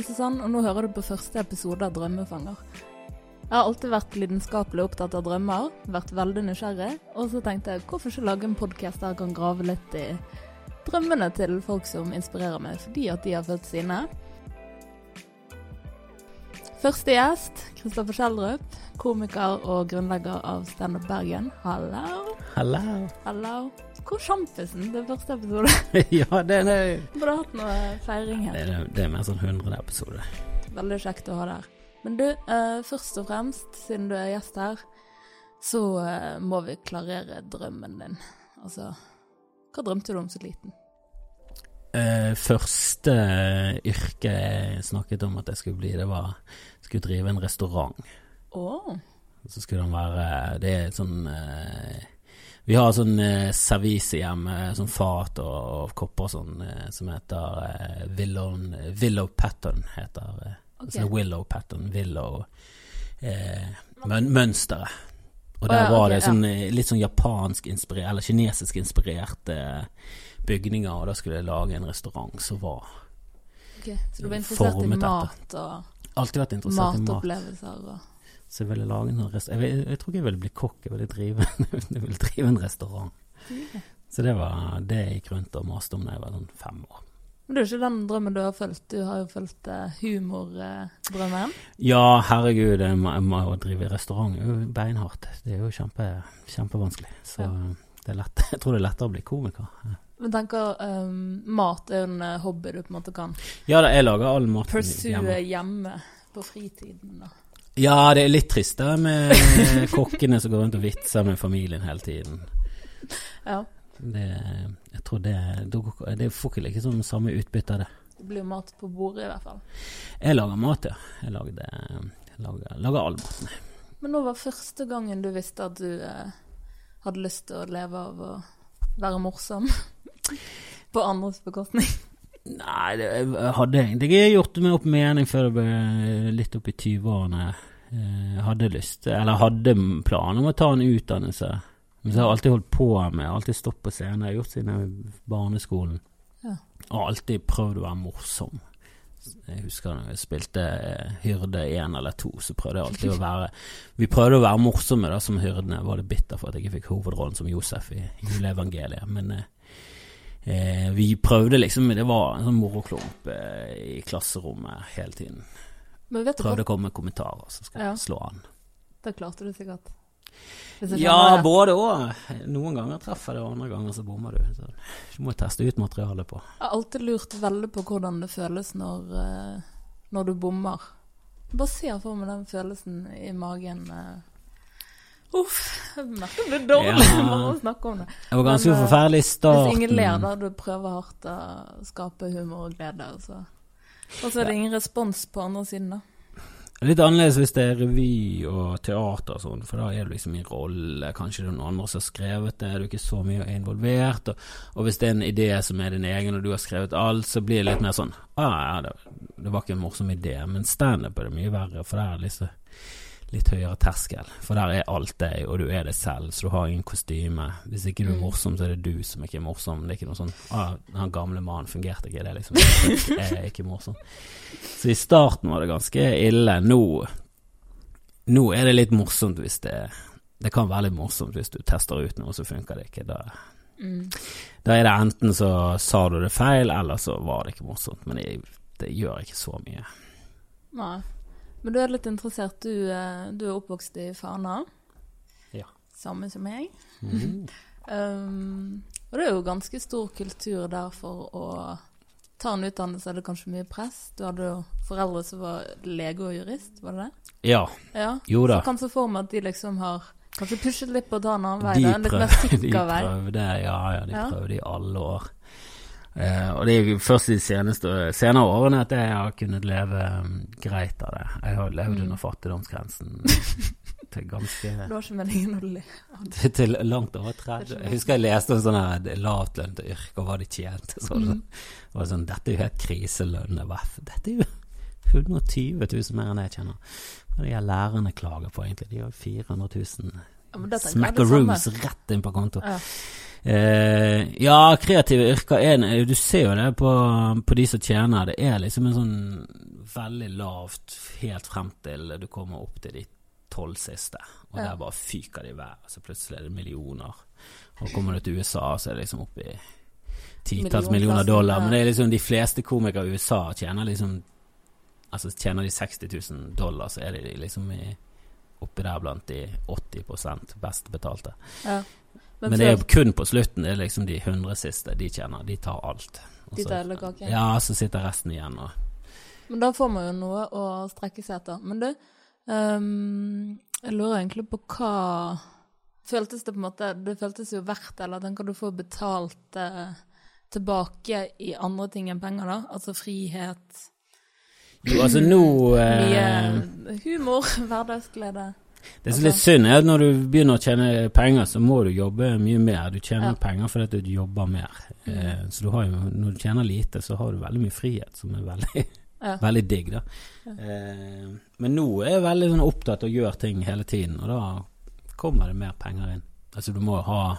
er Susann, og nå hører du på første episode av Drømmefanger. Jeg har alltid vært lidenskapelig opptatt av drømmer, vært veldig nysgjerrig, og så tenkte jeg hvorfor ikke lage en podkast der jeg kan grave litt i drømmene til folk som inspirerer meg, fordi at de har født sine. Første gjest, Kristoffer Schjelderup, komiker og grunnlegger av Standup Bergen. Hallo. Hallo. Hallo. Hvor sjampisen? Det er første episode. ja, det er, Burde hatt noe feiring det, her. er, det er mer sånn 100 episode. Veldig kjekt å ha der. Men du, uh, først og fremst, siden du er gjest her, så uh, må vi klarere drømmen din. Altså, hva drømte du om så liten? Uh, første yrke jeg snakket om at jeg skulle bli, det var skulle drive en restaurant. Oh. Så skulle den være Det er sånn Vi har sånn eh, servise hjemme, sånn fat og, og kopper og sånn, eh, som heter eh, Willow, Willow Pattern. heter eh, okay. sånn Willow Pattern. Willow eh, møn, Mønsteret. Og der der ja, var okay, det sånn, ja. litt sånn japansk inspirert, eller kinesisk inspirerte bygninger, og da skulle jeg lage en restaurant som var okay. Så du var interessert i mat og Alltid vært interessert i mat. matopplevelser og Så jeg ville lage en sånn rest... Jeg, jeg tror ikke jeg ville bli kokk, jeg ville drive, jeg ville drive en restaurant. Så det var det jeg gikk rundt og maste om da jeg var sånn fem år. Men det er jo ikke den drømmen du har fulgt. Du har jo fulgt eh, humordrømmen. Ja, herregud, jeg må, jeg må drive restaurant er jo beinhardt. Det er jo kjempe, kjempevanskelig. Så Ja. det er lett, jeg tror det er lettere å bli komiker. Men tenker, um, mat er jo en eh, hobby du på en måte kan Ja da, jeg lager all maten pursue hjemme. hjemme på fritiden. da. Ja, det er litt trist det med kokkene som går rundt og vitser med familien hele tiden. Ja, Det, jeg tror det, det får ikke liksom samme utbytte av det. det blir mat på bordet i hvert fall. Jeg lager mat, ja. Jeg lagde, lager, lager all maten. Men nå var første gangen du visste at du eh, hadde lyst til å leve av å være morsom. på andres bekostning. Nei, det, jeg hadde egentlig gjort meg opp mening før jeg ble litt opp i 20-årene. Jeg hadde lyst, eller hadde planer om å ta en utdannelse. Men så har jeg alltid holdt på med, alltid stått på scenen. Jeg har gjort siden jeg var i barneskolen. Ja. Og alltid prøvd å være morsom. Jeg husker da jeg spilte eh, Hyrde én eller to, så prøvde jeg alltid å være Vi prøvde å være morsomme da som hyrdene. Var litt bitter for at jeg ikke fikk hovedrollen som Josef i juleevangeliet. Men eh, eh, vi prøvde liksom Det var en sånn moroklump eh, i klasserommet hele tiden. Men vet du hva? Prøvde å komme med kommentarer, så skal Ja. jeg slå an. Da klarte du sikkert. Ja, både og. Noen ganger treffer det, og andre ganger så bommer du. Så du må teste ut materialet på. Jeg har alltid lurt veldig på hvordan det føles når, eh, når du bommer. Bare ser for meg den følelsen i magen. eh. Uff, merker det dårlig Ja. bare å snakke om det. Det var ganske Men, eh, forferdelig i starten. Hvis ingen ler da du prøver hardt å skape humor og glede, og så, og så er det ingen respons på andre siden, da. Litt annerledes hvis det er revy og teater og sånn, for da er du liksom i rolle. Kanskje det er noen andre som har skrevet det, du er ikke så mye involvert. Og, og hvis det er en idé som er din egen, og du har skrevet alt, så blir det litt mer sånn ah, ja, det, det var ikke en morsom idé. Men standup er det mye verre, for det er liksom litt høyere terskel. For der er alt deg, og du er det selv, så du har ingen kostyme. Hvis ikke du er Mm. morsom, så er det du som ikke er morsom. Det er ikke noe sånn ah, han gamle mannen fungerte ikke, det er liksom Jeg er ikke morsom. Så i starten var det ganske ille. Nå, nå er det litt morsomt hvis det Det kan være litt morsomt hvis du tester ut noe, så funker det ikke. Da, Mm. da er det enten så sa du det feil, eller så var det ikke morsomt. Men det, det gjør ikke så mye. Nei. Men du er litt interessert. Du, eh, du er oppvokst i Fana. Ja. Samme som meg. Mm. Um, og det er jo ganske stor kultur der for å ta en utdannelse. Er det kanskje mye press? Du hadde jo foreldre som var lege og jurist, var det det? Ja. Ja. Jo da. Så kan se for meg at de liksom har kanskje pushet litt på å ta en annen vei. De, da, en litt mer de sikker vei. prøvde, ja, ja, de Ja. prøvde i alle år. Eh, og det er jo først de seneste, senere årene at jeg har kunnet leve um, greit av det. Jeg har levd Mm. under fattigdomsgrensen til ganske til, til langt over 30. er Jeg husker jeg leste om sånne lavtlønte yrker, og hva de tjente. Så mm. det sånn, var sånn Dette er jo helt kriselønn. Dette er jo 120 000 mer enn jeg tjener. Hva er de her lærerne klager på, egentlig? De har 400 000 Ja, smackaroos rett inn på konto. Ja. Eh, ja, kreative yrker er Du ser jo det på, på de som tjener. Det er liksom en sånn veldig lavt helt frem til du kommer opp til de tolv siste. Og Ja. der bare fyker de i været. Så plutselig er det millioner. Og kommer du til USA, så er det liksom opp i titalls millioner dollar. Men det er liksom de fleste komikere i USA tjener liksom Altså tjener de 60 000 dollar, så er de liksom i, oppi der blant de 80 best betalte. Ja. Men, Men, det er jo kun på slutten. Det er liksom de 100 siste de tjener. De tar alt. Og De hele kaken. Ja, så sitter resten igjen og Men da får man jo noe å strekke seg etter. Men du, um, jeg lurer egentlig på hva Føltes det på en måte Det føltes jo verdt, eller tenker du får betalt eh, tilbake i andre ting enn penger, da? Altså frihet, Jo, altså nå eh, mye humor, hverdagsglede. Det som er litt synd, er at når du begynner å tjene penger, så må du jobbe mye mer. Du tjener Ja. penger fordi du jobber mer. Eh, så du har jo, når du tjener lite, så har du veldig mye frihet, som er veldig, Ja. veldig digg, da. Eh, men nå er jeg veldig sånn opptatt av å gjøre ting hele tiden, og da kommer det mer penger inn. Altså, du må ha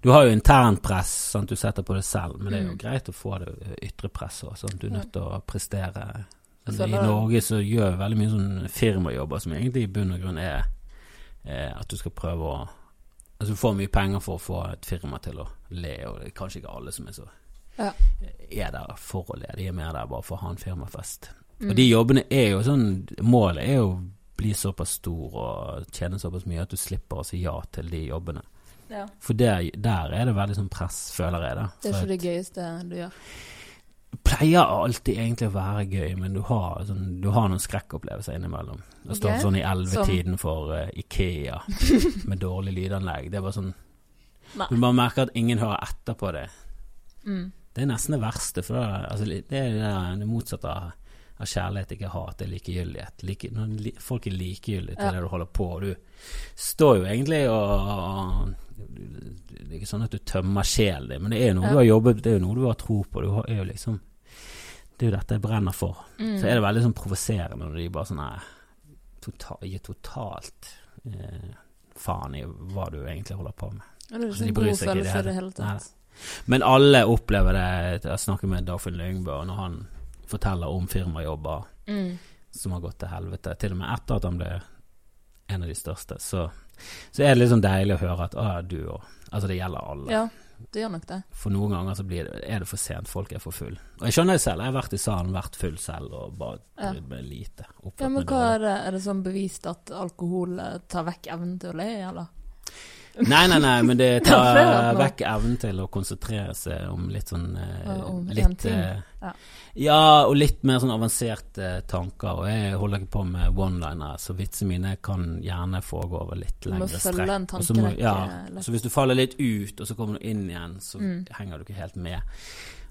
Du har jo internpress, sant, du setter på det selv, men det er jo Mm. greit å få det ytre press òg, du er nødt til å prestere. Men I Norge så gjør veldig mye sånn firmajobber som egentlig i bunn og grunn er eh, at du skal prøve å Altså du får mye penger for å få et firma til å le, og det er kanskje ikke alle som er så Ja. er der for å le, de er mer der bare for å ha en firmafest. Mm. Og de jobbene er jo sånn Målet er jo å bli såpass stor og tjene såpass mye at du slipper å si ja til de jobbene. Ja. For der, der er det veldig sånn press, føler jeg. da Det er ikke det gøyeste du gjør. Pleier alltid egentlig å være gøy, men du har, sånn, du har noen skrekkopplevelser innimellom. Det står okay. sånn i ellevetiden for uh, Ikea med dårlig lydanlegg. Det er bare sånn Nei. Du bare merker at ingen hører etter på det. Mm. Det er nesten det verste, for det, altså, det er det, motsatte av, kjærlighet, ikke hat, det er likegyldighet. Like, li, folk er likegyldige til Ja. det du holder på, du står jo egentlig og Det er ikke sånn at du tømmer sjelen din, men det er jo noe Ja. du har jobbet Det er jo noe du har tro på. Du har, er jo liksom Det er jo dette jeg brenner for. Mm. Så er det veldig sånn provoserende når de bare sånn nei, total, gir totalt eh, faen i hva du egentlig holder på med. Det er Altså, de ikke bryr god seg ikke i det det hele- tatt. Men alle opplever det. Jeg snakker med Dagfinn Lyngbø, og når han forteller om firmajobber Mm. som har gått til helvete, til og med etter at han ble en av de største, så, så er det litt sånn deilig å høre at å, du òg. Altså, det gjelder alle. Ja, det gjør nok det. For noen ganger så blir det, er det for sent, folk er for full. Og jeg skjønner det selv, jeg har vært i salen, vært full selv, og bare Ja. meg lite. Ja, men hva er det? Er det sånn bevist at alkohol eh, tar vekk evnen til å le, eller? Nei, nei, nei, men det tar vekk evnen til å konsentrere seg om litt sånn eh, Litt eh, Ja. Ja, og litt mer sånn avanserte tanker. Og jeg holder ikke på med one-liner, så vitsene mine kan gjerne foregå over litt lengre strekk. Og så må- Ja, så hvis du faller litt ut, og så kommer du inn igjen, så Mm. henger du ikke helt med.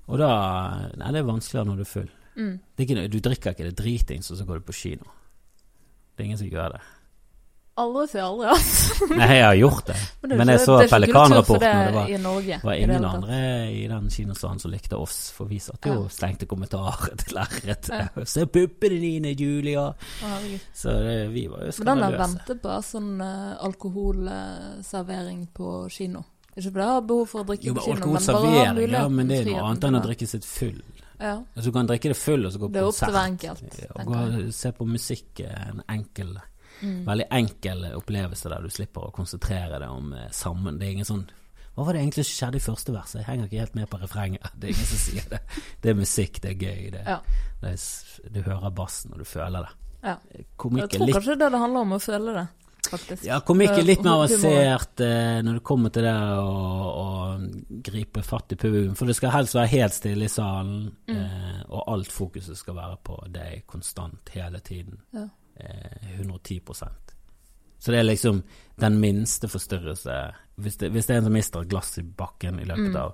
Og da Nei, det er vanskeligere når du er full. Mm. Det er ikke, du drikker ikke det dritings, og så går du på kino. Det er ingen som gjør det. Aldri si aldri, altså. Nei, jeg har gjort det. Men, det Men jeg så det for Pelikan-rapporten, og det var- i Norge. Var i det ingen hele andre i den kinosalen som likte oss, for vi satt jo Ja. og slengte kommentarer til lerretet. Ja. 'Se puppene dine, Julia'. Å. Så det, vi var jo Men den har skandaløse. ventet på sånn uh, alkoholservering på kino. Ikke fordi jeg har behov for å drikke Jo, på kino, men bare ha alkoholservering, ja, men det er noe annet enn å drikke sitt full. Ja, Altså, du kan drikke det full, og så gå på konsert. det er opp til hver enkelt, og gå og se på musikk en enkel, Mm. veldig enkel opplevelse der du slipper å konsentrere deg om eh, sammen. Det er ingen sånn Hva var det egentlig som skjedde i første verset? Jeg henger ikke helt med på refrenget. Det er ingen som sier det. Det er musikk, det er gøy. Det, Ja. det er, du hører bassen, og du føler det. Ja. Komikk Jeg er tror litt kanskje det det handler om å føle det, faktisk. Ja, komikk er litt mer avansert eh, når det kommer til det å, å gripe fatt i publikum. For det skal helst være helt stille i salen, Mm. eh, og alt fokuset skal være på deg konstant hele tiden. Ja. Eh, 110 Så det er liksom den minste forstyrrelse Hvis det, hvis det er en som mister et glass i bakken i løpet Mm. av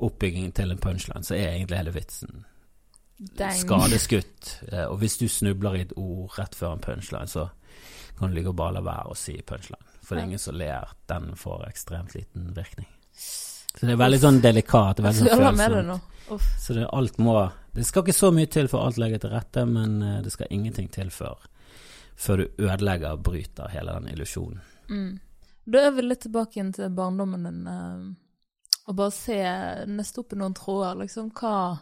oppbyggingen til en punchline, så er egentlig hele vitsen Dang. skadeskutt. Eh, og hvis du snubler i et ord rett før en punchline, så kan du ligge og bare la være å si punchline. For det er ingen som ler. Den får ekstremt liten virkning. Så det er veldig sånn delikat. Veldig sånn med det følsomt. Så det, alt må Det skal ikke så mye til for alt legger til rette, men eh, det skal ingenting til før, før du ødelegger og bryter hele den illusjonen. Mm. Da er vi litt tilbake igjen til barndommen din. eh, Og bare se, nøste opp i noen tråder, liksom. Hva,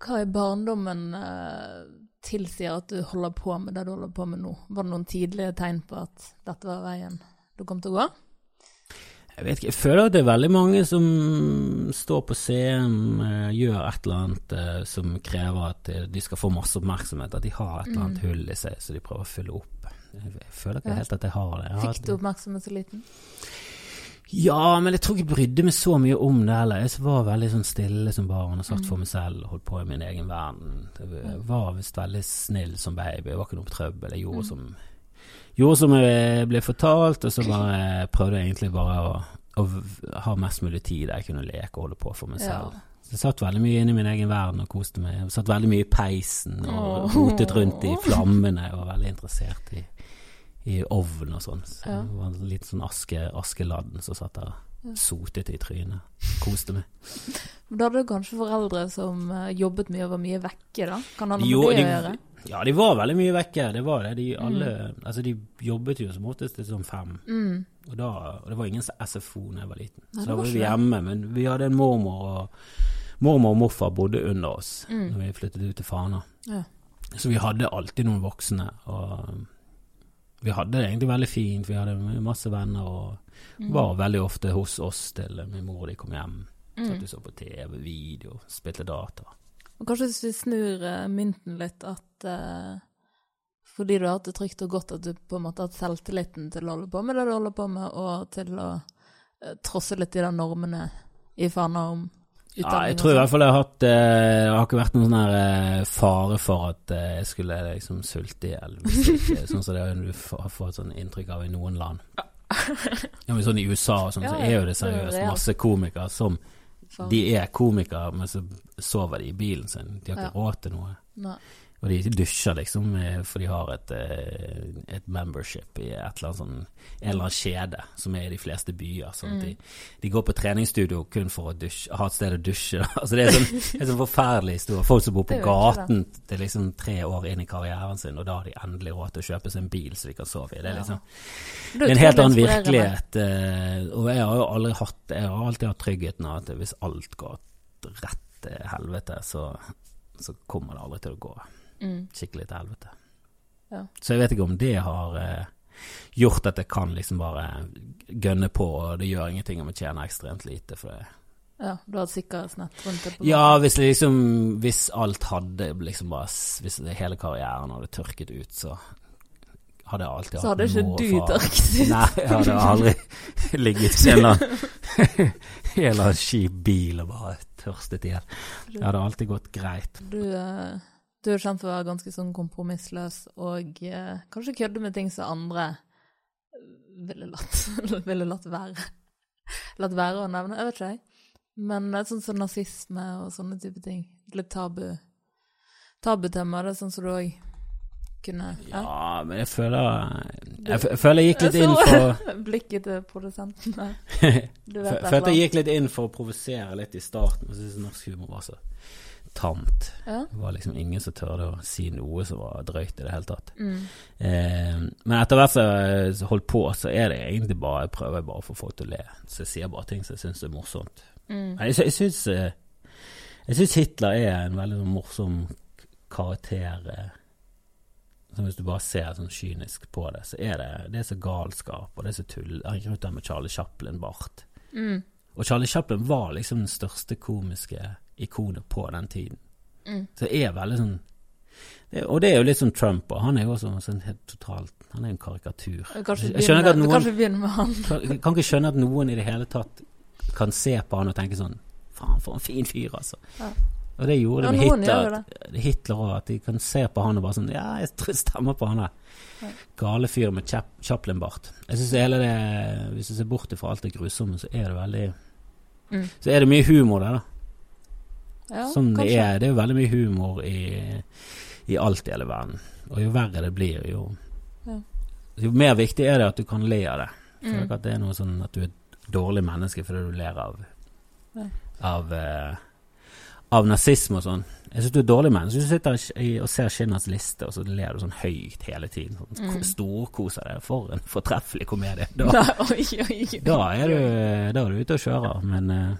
hva i barndommen eh, tilsier at du holder på med det du holder på med nå? Var det noen tidlige tegn på at dette var veien du kom til å gå? Jeg vet ikke, jeg føler at det er veldig mange som står på scenen, eh, gjør et eller annet eh, som krever at eh, de skal få masse oppmerksomhet, at de har et eller annet hull i seg så de prøver å fylle opp. Jeg føler ikke helt at jeg har det. Jeg har Fikk du oppmerksomhet så liten? Ja, men jeg tror ikke jeg brydde meg så mye om det heller. Jeg var veldig sånn stille som barn og satt for meg selv og holdt på i min egen verden. Jeg var visst veldig snill som baby, jeg var ikke noe trøbbel. Jeg gjorde som, gjorde som jeg ble fortalt, og så bare prøvde jeg egentlig bare å, å ha mest mulig tid der jeg kunne leke og holde på for meg Ja. selv. Så jeg satt veldig mye inne i min egen verden og koste meg. Jeg satt veldig mye i peisen og Åh. rotet rundt i flammene. Jeg var veldig interessert i, i ovnen og sånn. Så Ja. det var litt sånn aske, askeladden som satt der sotet i trynet. Koste meg. Da hadde du kanskje foreldre som eh, jobbet mye og var mye vekke, da? Kan ha noe med det å gjøre? Ja, de var veldig mye vekke. Det var det. De Mm. Altså, de jobbet jo som oftest til sånn fem. Mm. Og, da, og det var ingen SFO da jeg var liten. Nei, så da var vi hjemme. Men vi hadde en mormor, og mormor og morfar bodde under oss Mm. når vi flyttet ut til Fana. Ja. Så vi hadde alltid noen voksne. Og vi hadde det egentlig veldig fint. Vi hadde masse venner og Mm. var veldig ofte hos oss til min mor og de kom hjem. Mm. Satt og så på TV, video, spilte data. Og kanskje hvis vi snur eh, mynten litt, at uh, fordi du har hatt det trygt og godt, at du på en måte har hatt selvtilliten til å holde på med det du holder på med, og til å uh, trosse litt de der normene i Fana om Ja, jeg tror i hvert fall jeg har hatt eh, Det har ikke vært noen sånn fare for at jeg skulle liksom sulte i hjel. Sånn som det du får får et sånn inntrykk av i noen land. Ja, men sånn I USA og sånn, så er jo det er seriøst masse komikere som De er komikere, men så sover de i bilen sin. De har ikke Ja. råd til noe. Nei. Og de dusjer liksom, eh, for de har et, eh, et membership i et eller annet sånn, en eller annen kjede som er i de fleste byer. Sånn mm. de, de går på treningsstudio kun for å dusje, ha et sted å dusje. altså det er sånn, er sånn forferdelig historie. Folk som bor på gaten til liksom tre år inn i karrieren sin, og da har de endelig råd til å kjøpe seg en bil så de kan sove i. Det er Ja. liksom er en helt annen virkelighet. eh, Og jeg har jo aldri hatt Jeg har alltid hatt tryggheten av at hvis alt går rett til helvete, så, så kommer det aldri til å gå Mm. skikkelig til helvete. Ja. Så jeg vet ikke om det har eh, gjort at jeg kan liksom bare gønne på, og det gjør ingenting om jeg tjener ekstremt lite for det. Ja, du hadde et sikkerhetsnett rundt det. på Ja, hvis liksom Hvis alt hadde liksom bare Hvis hele karrieren hadde tørket ut, så hadde jeg alltid Så hadde ikke du far. tørket ut. Nei, jeg hadde aldri ligget i en eller annen kjip bil og bare tørstet igjen. Det hadde alltid gått greit. Du, eh, du er kjent for å være ganske sånn kompromissløs og eh, kanskje kødde med ting som andre ville latt, ville latt være. Latt være å nevne, jeg vet ikke jeg. Men sånn som nazisme og sånne type ting. Litt tabu. Tabutema, det er sånn som du òg kunne Ja, men jeg føler Jeg, jeg føler jeg gikk litt inn for Blikket til produsenten der. Du vet følte jeg gikk litt inn for å provosere litt i starten. Jeg syntes norsk humor var så tamt. Ja. Det var liksom ingen som tørde å si noe som var drøyt i det hele tatt. Mm. Eh, men etter hvert som jeg holdt på, så er det egentlig bare Jeg prøver bare å få folk til å le. Så jeg sier bare ting som jeg syns er morsomt. Mm. Jeg, jeg syns eh, Jeg syns Hitler er en veldig sånn morsom karakter. eh, Som hvis du bare ser sånn kynisk på det, så er det Det er så galskap, og det er så tull. Han gikk rundt der med Charlie Chaplin-bart. Mm. Og Charlie Chaplin var liksom den største komiske ikonet på den tiden. Mm. Så det er veldig sånn det, Og det er jo litt sånn Trump, og han er jo også sånn helt totalt Han er en karikatur. Kanskje Jeg skjønner ikke at begynne, noen- kanskje begynner med han. Kan, kan ikke skjønne at noen i det hele tatt kan se på han og tenke sånn Faen, for en fin fyr, altså. Ja. Og det gjorde det med Hitler. Hitler òg, at de kan se på han og bare sånn Ja, jeg stemmer på han der. Gale fyr med Chaplin-bart. Jeg syns hele det Hvis du ser bort fra alt det grusomme, så er det veldig Mm. Så er det mye humor der, da. Ja, Som det er. Det er veldig mye humor i, i alt i hele verden. Og jo verre det blir, jo Ja. Jo mer viktig er det at du kan le av det. Mm. ikke at det er noe sånn at du er et dårlig menneske fordi du ler av Ja. Av, eh, av nazisme og sånn. Jeg syns du er dårlig menneske. Du sitter i- og ser Skinners liste, og så ler du sånn høyt hele tiden. Sånn, Mm. Storkoser deg. For en fortreffelig komedie. Da, Nei, oi, oi. da, er du, da er du ute og kjører. Men eh,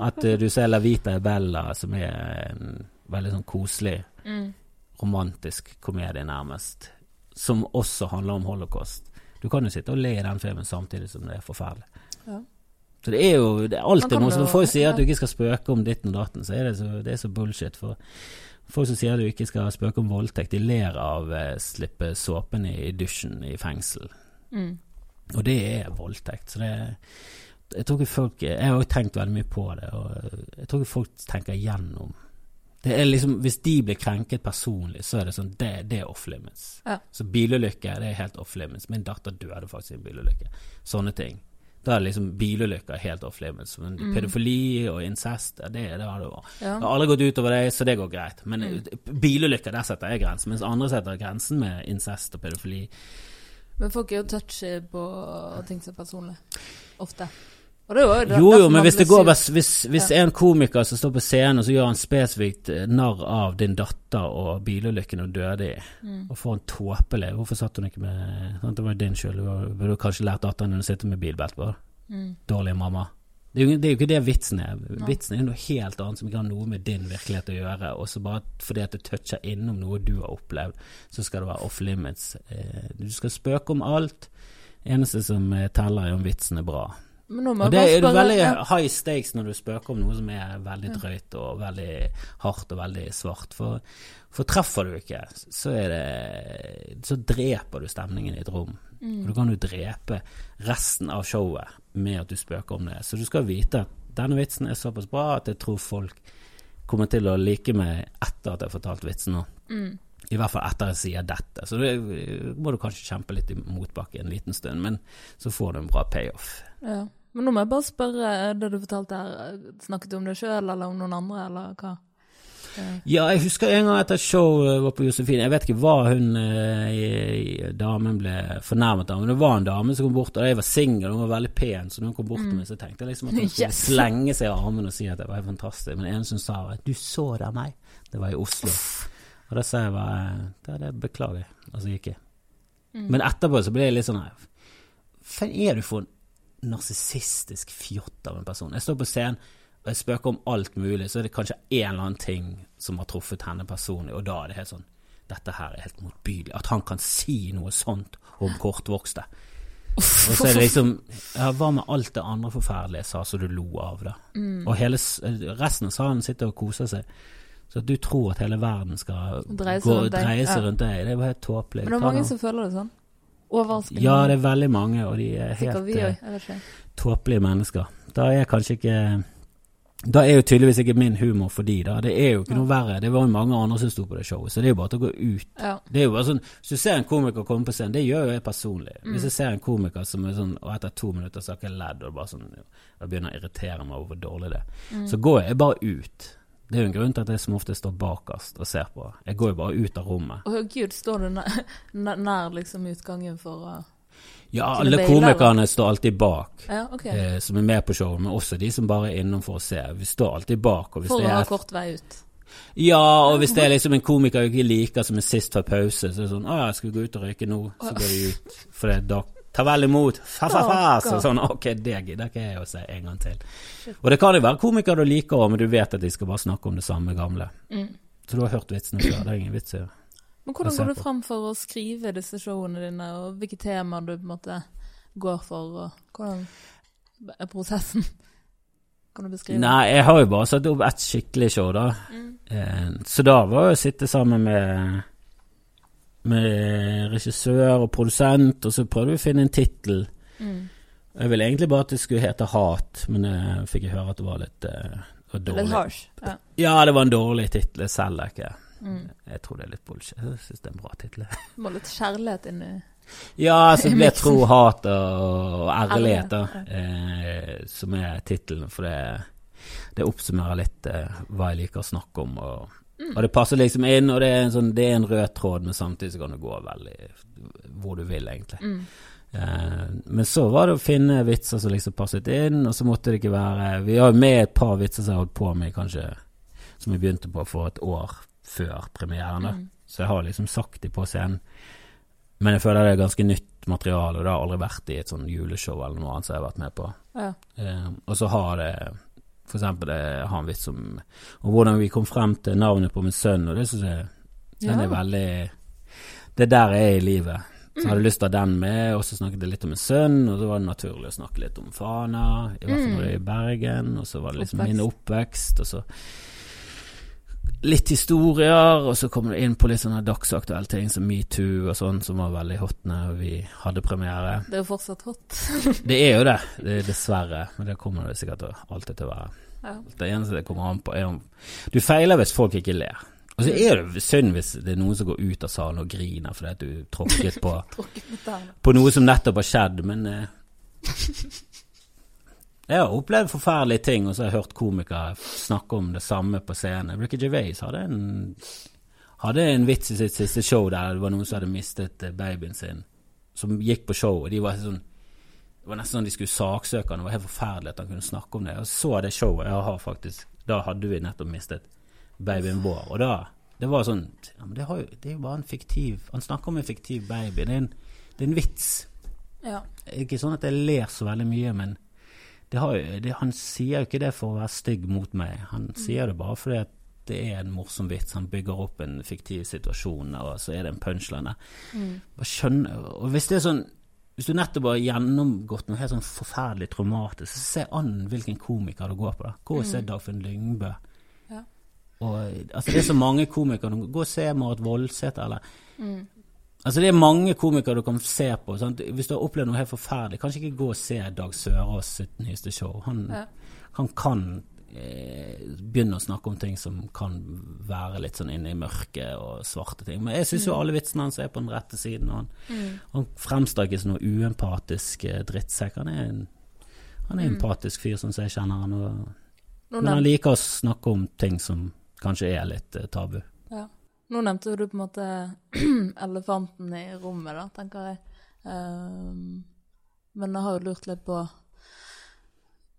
at eh, du ser La Vita e Bella, som er en veldig sånn koselig, Mm. romantisk komedie, nærmest, som også handler om holocaust. Du kan jo sitte og le i den filmen samtidig som det er forferdelig. Ja. Så det er jo det er alltid noe som Folk sier at du ikke skal spøke om ditten og datten, så er det så, det er så bullshit. For folk som sier at du ikke skal spøke om voldtekt, de ler av eh, slippe såpen i, i dusjen i fengsel. Mm. Og det er voldtekt. Så det Jeg tror ikke folk Jeg har jo tenkt veldig mye på det, og jeg tror ikke folk tenker igjennom det er liksom, Hvis de blir krenket personlig, så er det sånn Det, det er off limits. Ja. Så bilulykke, det er helt off limits. Min datter døde faktisk i en bilulykke. Sånne ting. Da er det liksom bilulykker helt off limits. Men Mm. pedofili og incest, det, det har det vært. Ja. Det har aldri gått utover det, så det går greit. Men Mm. bilulykker, der setter jeg grensen. Mens andre setter grensen med incest og pedofili. Men folk er jo touchy på ting som er personlig. Ofte. Og det jo det- Jo, jo, men hvis det går hvis, Hvis, hvis Ja. en komiker som står på scenen og så gjør han spesifikt eh, narr av din datter og bilulykken hun døde i, Mm. og får en tåpelig Hvorfor satt hun ikke med sant, Det var jo din skyld. Du burde kanskje lært datteren din å sitte med bilbelte på. Mm. Dårlig mamma. Det er, jo, det er jo ikke det vitsen er. No. Vitsen er jo noe helt annet som ikke har noe med din virkelighet å gjøre. Og så bare fordi at det toucher innom noe du har opplevd, så skal det være off limits. Eh, Du skal spøke om alt. Eneste som eh, teller, er om vitsen er bra. Og det er spørre veldig ja. high stakes når du spøker om noe som er veldig drøyt og veldig hardt og veldig svart. For, for treffer du ikke, så det Så dreper du stemningen i et rom. Mm. Og da kan du drepe resten av showet med at du spøker om det. Så du skal vite at denne vitsen er såpass bra at jeg tror folk kommer til å like meg etter at jeg har fortalt vitsen nå. Mm. I hvert fall etter jeg sier dette. Så det må du kanskje kjempe litt i motbakke en liten stund, men så får du en bra payoff. Ja. Men nå må jeg bare spørre, det du fortalte her, snakket du om deg sjøl eller om noen andre, eller hva? Ja, jeg husker en gang etter et show var på Josefine. Jeg vet ikke hva hun eh, damen ble fornærmet av, men det var en dame som kom bort, og jeg var singel, og hun var veldig pen, så når hun kom bort til meg, så tenkte jeg liksom at hun skulle. Yes. slenge seg i armen og si at det var fantastisk. Men en som sa at 'du så da meg', det var i Oslo. Og da sa jeg bare det beklager og så gikk jeg. mm. Men etterpå så ble jeg litt sånn her Hva er du for en narsissistisk fjott av en person? Jeg står på scenen og jeg spøker om alt mulig, så er det kanskje en eller annen ting som har truffet henne personlig, og da er det helt sånn Dette her er helt motbydelig. At han kan si noe sånt om kortvokste. Og så er det liksom Ja, hva med alt det andre forferdelige jeg sa, så du lo av det? Mm. Og hele, resten av salen sitter og koser seg. Så at du tror at hele verden skal Dreie seg rundt deg, det er jo helt tåpelig. Men det er mange som føler det sånn. Overraskende. Ja, det er veldig mange, og de er helt ikke. tåpelige mennesker. Da er kanskje ikke Da er jo tydeligvis ikke min humor for de, da. Det er jo ikke noe verre. Det var jo mange andre som sto på det showet, så det er jo bare til å gå ut. Ja. Det er jo bare sånn, Hvis du ser en komiker komme på scenen, det gjør jo jeg personlig. Mm. Hvis jeg ser en komiker som er sånn, og etter to minutter så har jeg ikke ledd, og det bare sånn, jeg begynner å irritere meg over hvor dårlig det er, Mm. så går jeg bare ut. Det er jo en grunn til at jeg som ofte står bakerst og ser på. Jeg går jo bare ut av rommet. Å gud, står du nær, nær, liksom utgangen for å Ja, alle bailer, komikerne står alltid bak. Ja, okay. eh, som er med på showet, men også de som bare er innom for å se. Vi står alltid bak. For å ha kort vei ut. ja, og hvis det er liksom en komiker jeg ikke liker som er sist før pause, så er det sånn Å ja, skal vi gå ut og røyke nå? Så går de ut. For det er da Ta vel imot! Fa, fa, fa! Så sånn, ok, det gidder ikke jeg å si en gang til. Og det kan jo være komikere du liker men du vet at de skal bare snakke om det samme gamle. Mm. Så du har hørt vitsene før. Det er ingen vits i. Men hvordan går du fram for å skrive disse showene dine, og hvilke temaer du på en måte går for, og hvordan er prosessen? Kan du beskrive? Nei, jeg har jo bare satt opp ett skikkelig show, da. Mm. Eh, Så da var jo å sitte sammen med Med regissør og produsent, og så prøvde vi å finne en tittel. Mm. Jeg ville egentlig bare at det skulle hete Hat, men jeg fikk jeg høre at det var litt eh, var Litt dårlig. harsh. Ja. Ja, det var en dårlig tittel. Jeg selger ikke. Mm. Jeg tror det er litt bullshit. Jeg syns det er en bra tittel. Må litt kjærlighet inn i Ja, så det ble tro, hat og ærlighet, da, eh, som er tittelen. For det, det oppsummerer litt eh, hva jeg liker å snakke om. Og, Mm. og det passer liksom inn, og det er, en sånn, det er en rød tråd, men samtidig så kan det gå veldig hvor du vil, egentlig. mm. Eh, men så var det å finne vitser som liksom passet inn, og så måtte det ikke være Vi har jo med et par vitser som jeg har holdt på med kanskje som vi begynte på for et år før premieren. Mm. Så jeg har liksom sagt de på scenen. Men jeg føler det er ganske nytt materiale, og det har aldri vært i et sånn juleshow eller noe annet som jeg har vært med på. Ja. Eh, og så har det for eksempel det har en vits om om hvordan vi kom frem til navnet på min sønn, og det syns jeg den Ja. er veldig Det er der jeg er i livet. Så jeg hadde lyst til å ha den med, og så snakket jeg litt om min sønn, og så var det naturlig å snakke litt om Fana, i hvert fall når jeg er i Bergen, og så var det liksom Oppvekst. min oppvekst, og så litt historier, og så kom du inn på litt sånne dagsaktuelle ting som metoo og sånn, som var veldig hot når vi hadde premiere. Det er jo fortsatt hot. Det er jo det, det er dessverre, men det kommer det sikkert alltid til å være. Ja. Det eneste det kommer an på, er om Du feiler hvis folk ikke ler. Og så er det synd hvis det er noen som går ut av salen og griner fordi at du tråkket på, Tråkket på på noe som nettopp har skjedd, men eh, Jeg har opplevd forferdelige ting, og så har jeg hørt komikere snakke om det samme på scenen. Ricky Gervais hadde en, hadde en vits i sitt siste show der det var noen som hadde mistet eh, babyen sin, som gikk på show, og de var sånn det var nesten sånn de skulle saksøke han. Det var helt forferdelig at han kunne snakke om det. Og så det showet jeg har faktisk Da hadde vi nettopp mistet babyen vår. Og da Det var sånn ja, men det, har jo, det er jo bare en fiktiv Han snakker om en fiktiv baby. Det er en, det er en vits. Ja. Ikke sånn at jeg ler så veldig mye, men har det, han sier jo ikke det for å være stygg mot meg. Han sier det bare fordi det er en morsom vits. Han bygger opp en fiktiv situasjon, og så er det en punchline der. Bare Og hvis det er sånn Hvis du nettopp har gjennomgått noe helt sånn forferdelig traumatisk, så se an hvilken komiker du går på. da. Gå og se Dagfinn Lyngbø. Ja. Og, altså, det er så mange komikere. Gå og se Marit Voldsæter, eller Altså Det er mange komikere du kan se på. Sant? Hvis du har opplevd noe helt forferdelig, kanskje ikke gå og se Dag Sørås sitt nyeste show. Han, Ja. han kan eh, begynne å snakke om ting som kan være litt sånn inne i mørket og svarte ting. Men jeg syns jo alle vitsene hans er på den rette siden. Og han, han fremstår ikke som noe uempatisk eh, drittsekk. Han er en han er en empatisk fyr, sånn som jeg kjenner han. Og, men han liker å snakke om ting som kanskje er litt eh, tabu. Nå nevnte du på en måte elefanten i rommet, da, tenker jeg. Um, men jeg har jo lurt litt på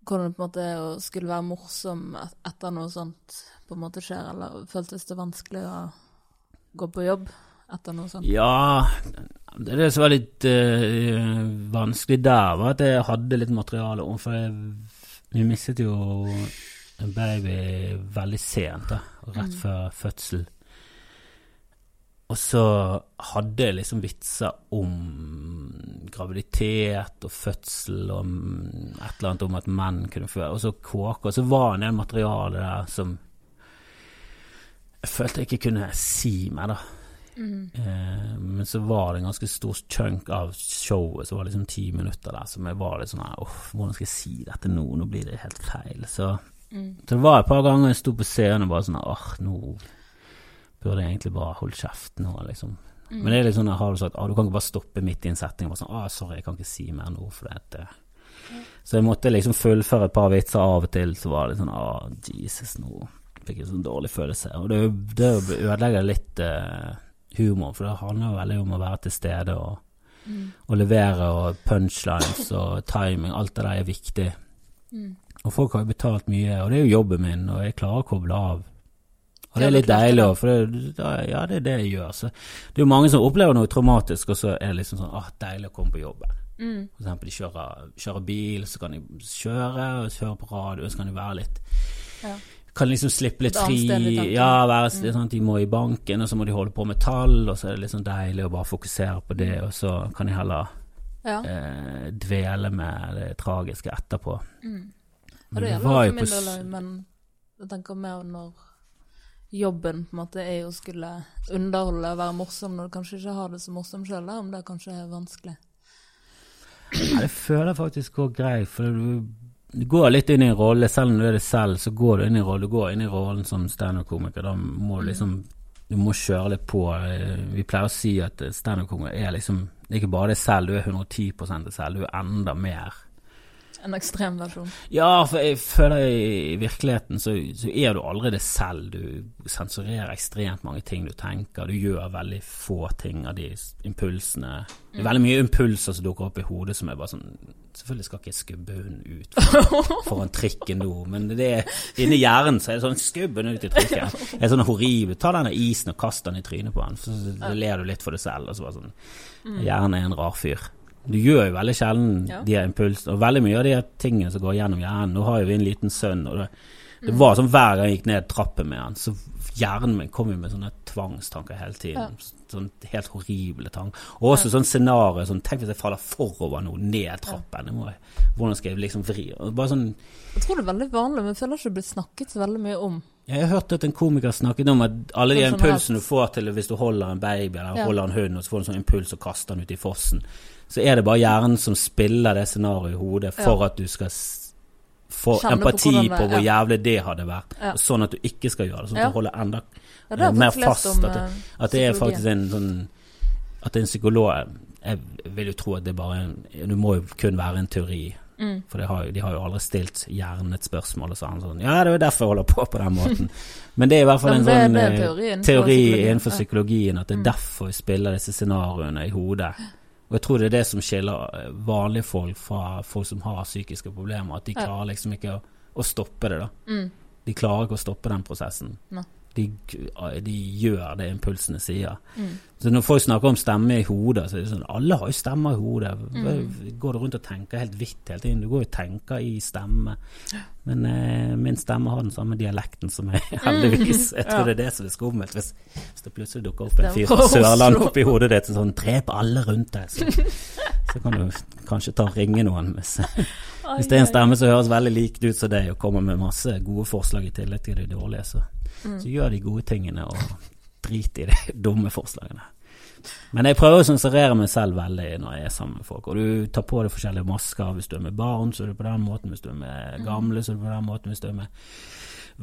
hvordan det på en måte å skulle være morsom etter noe sånt på en måte skjer, eller føltes det vanskelig å gå på jobb etter noe sånt? Ja, det det som var litt uh, vanskelig der, var at jeg hadde litt materiale om, for jeg, vi mistet jo en baby veldig sent, da, rett før fødsel. Og så hadde jeg liksom vitser om graviditet og fødsel og mm, et eller annet om at menn kunne føde, og så kåke, og så var det en del materiale der som jeg følte jeg ikke kunne si meg, da. Eh, men så var det en ganske stor chunk av showet, så var det liksom ti minutter der som jeg var litt sånn her, Åh, hvordan skal jeg si dette nå? Nå blir det helt feil. Så, så det var et par ganger jeg sto på scenen og bare sånn Åh, nå burde jeg egentlig bare holdt kjeft nå, liksom. Men det er litt sånn, har du sagt, ah, du kan ikke bare stoppe midt i en setning og bare sånn, ah, sorry, jeg kan ikke si mer nå, for det Så jeg måtte liksom fullføre et par vitser av og til, så var det sånn, ah, Jesus, nå fikk jeg sånn dårlig følelse. Og det, det ødelegger litt uh, humor, for det handler jo veldig om å være til stede og, og levere, og punchlines og timing, alt det der er viktig. Og folk har jo betalt mye, og det er jo jobben min, og jeg klarer å koble av. Og det er litt deilig òg, for det, ja, det er det jeg gjør. Så det er jo mange som opplever noe traumatisk, og så er det liksom sånn ah, deilig å komme på jobben. Mm. For eksempel de kjører, kjører bil, så kan de kjøre, og høre på radio, så kan de være litt Ja. Kan liksom slippe litt fri. Ja, være er sånn de må i banken, og så må de holde på med tall, og så er det litt sånn deilig å bare fokusere på det, og så kan de heller Ja. eh, dvele med det tragiske etterpå. Mm. Og det gjelder var for jo min på del men jeg tenker mer når jobben på en måte er å skulle underholde og være morsom når du kanskje ikke har det så morsom sjøl, om det kanskje er vanskelig. Ja, det føler faktisk går greit, for du, går litt inn i en rolle, selv om du er det selv, så går du inn i en rolle. Du går inn i rollen som standup-komiker. Da må du liksom Du må kjøre litt på. Eh, Vi pleier å si at standup-komiker er liksom ikke bare det selv, du er 110 det selv, du er enda mer. En ekstrem versjon. Ja, for jeg føler i virkeligheten så, så er du aldri det selv. Du sensurerer ekstremt mange ting du tenker. Du gjør veldig få ting av de impulsene. Det er veldig mye impulser som dukker opp i hodet som er bare sånn Selvfølgelig skal ikke jeg skubbe hunden ut foran, foran trikken nå, men det er, inni hjernen så er det sånn Skubb hunden ut i trikken. Det er sånn horribelt. Ta denne isen og kast den i trynet på henne så, så ler du litt for deg selv. Og så bare sånn Hjernen er en rar fyr. Du gjør jo veldig sjelden Ja. de impulsene, og veldig mye av de tingene som går gjennom hjernen. Nå har jo vi en liten sønn, og det, det var sånn hver gang jeg gikk ned trappen med han, så hjernen min kom jo med sånne tvangstanker hele tiden. Sånn helt horrible tanker. Og også sånn scenario sånn Tenk hvis jeg faller forover nå, ned trappen. Jeg hvordan skal jeg liksom vri Bare sånn Jeg tror det er veldig vanlig, men jeg føler ikke det blir snakket så veldig mye om. Jeg har hørt at en komiker snakket om at alle de Sånn impulsene du får til hvis du holder en baby eller Ja. holder en hund, og så får du en sånn impuls og kaster den ut i fossen, så er det bare hjernen som spiller det scenarioet i hodet for at du skal få Kjenne empati på, det- på hvor ja. jævlig det hadde vært, Ja. sånn at du ikke skal gjøre det. Sånn at Ja. du holder enda Ja, jeg mer fast. om, at, det, eh, at det er faktisk en sånn At en psykolog Jeg vil jo tro at det bare er Det må jo kun være en teori. Mm. For de har, de har jo aldri stilt hjernen et spørsmål og sånn. sånn Ja, det er jo derfor jeg holder på på den måten. Men det er i hvert fall en det- sånn det eh, teori innenfor psykologien. innenfor psykologien at det er Mm. derfor vi spiller disse scenarioene i hodet. Og jeg tror det er det som skiller eh, vanlige folk fra folk som har psykiske problemer. At de klarer liksom ikke å, å stoppe det, da. Mm. De klarer ikke å stoppe den prosessen. Nei. De, de gjør det impulsene sier. Mm. Så når folk snakker om stemme i hodet, så er det sånn Alle har jo stemmer i hodet. Mm. Går du rundt og tenker helt hvitt hele tiden? Du går jo og tenker i stemme. Men eh, min stemme har den samme dialekten som meg, heldigvis. Jeg tror Mm. Ja. det er det som er skummelt. Hvis, hvis det plutselig dukker opp en fyr fra Sørlandet oppi hodet ditt sånn Drep alle rundt deg. Så, så kan du kanskje ta og ringe noen. Hvis, hvis det er en stemme som høres veldig lik ut som deg, og kommer med masse gode forslag i tillegg til de dårlige, så, Mm. så gjør de gode tingene og drit i de dumme forslagene. Men jeg prøver å sensurere meg selv veldig når jeg er sammen med folk. Og du tar på deg forskjellige masker. Hvis du er med barn, så er du på den måten. Hvis du er med gamle, så er du på den måten. Hvis du er med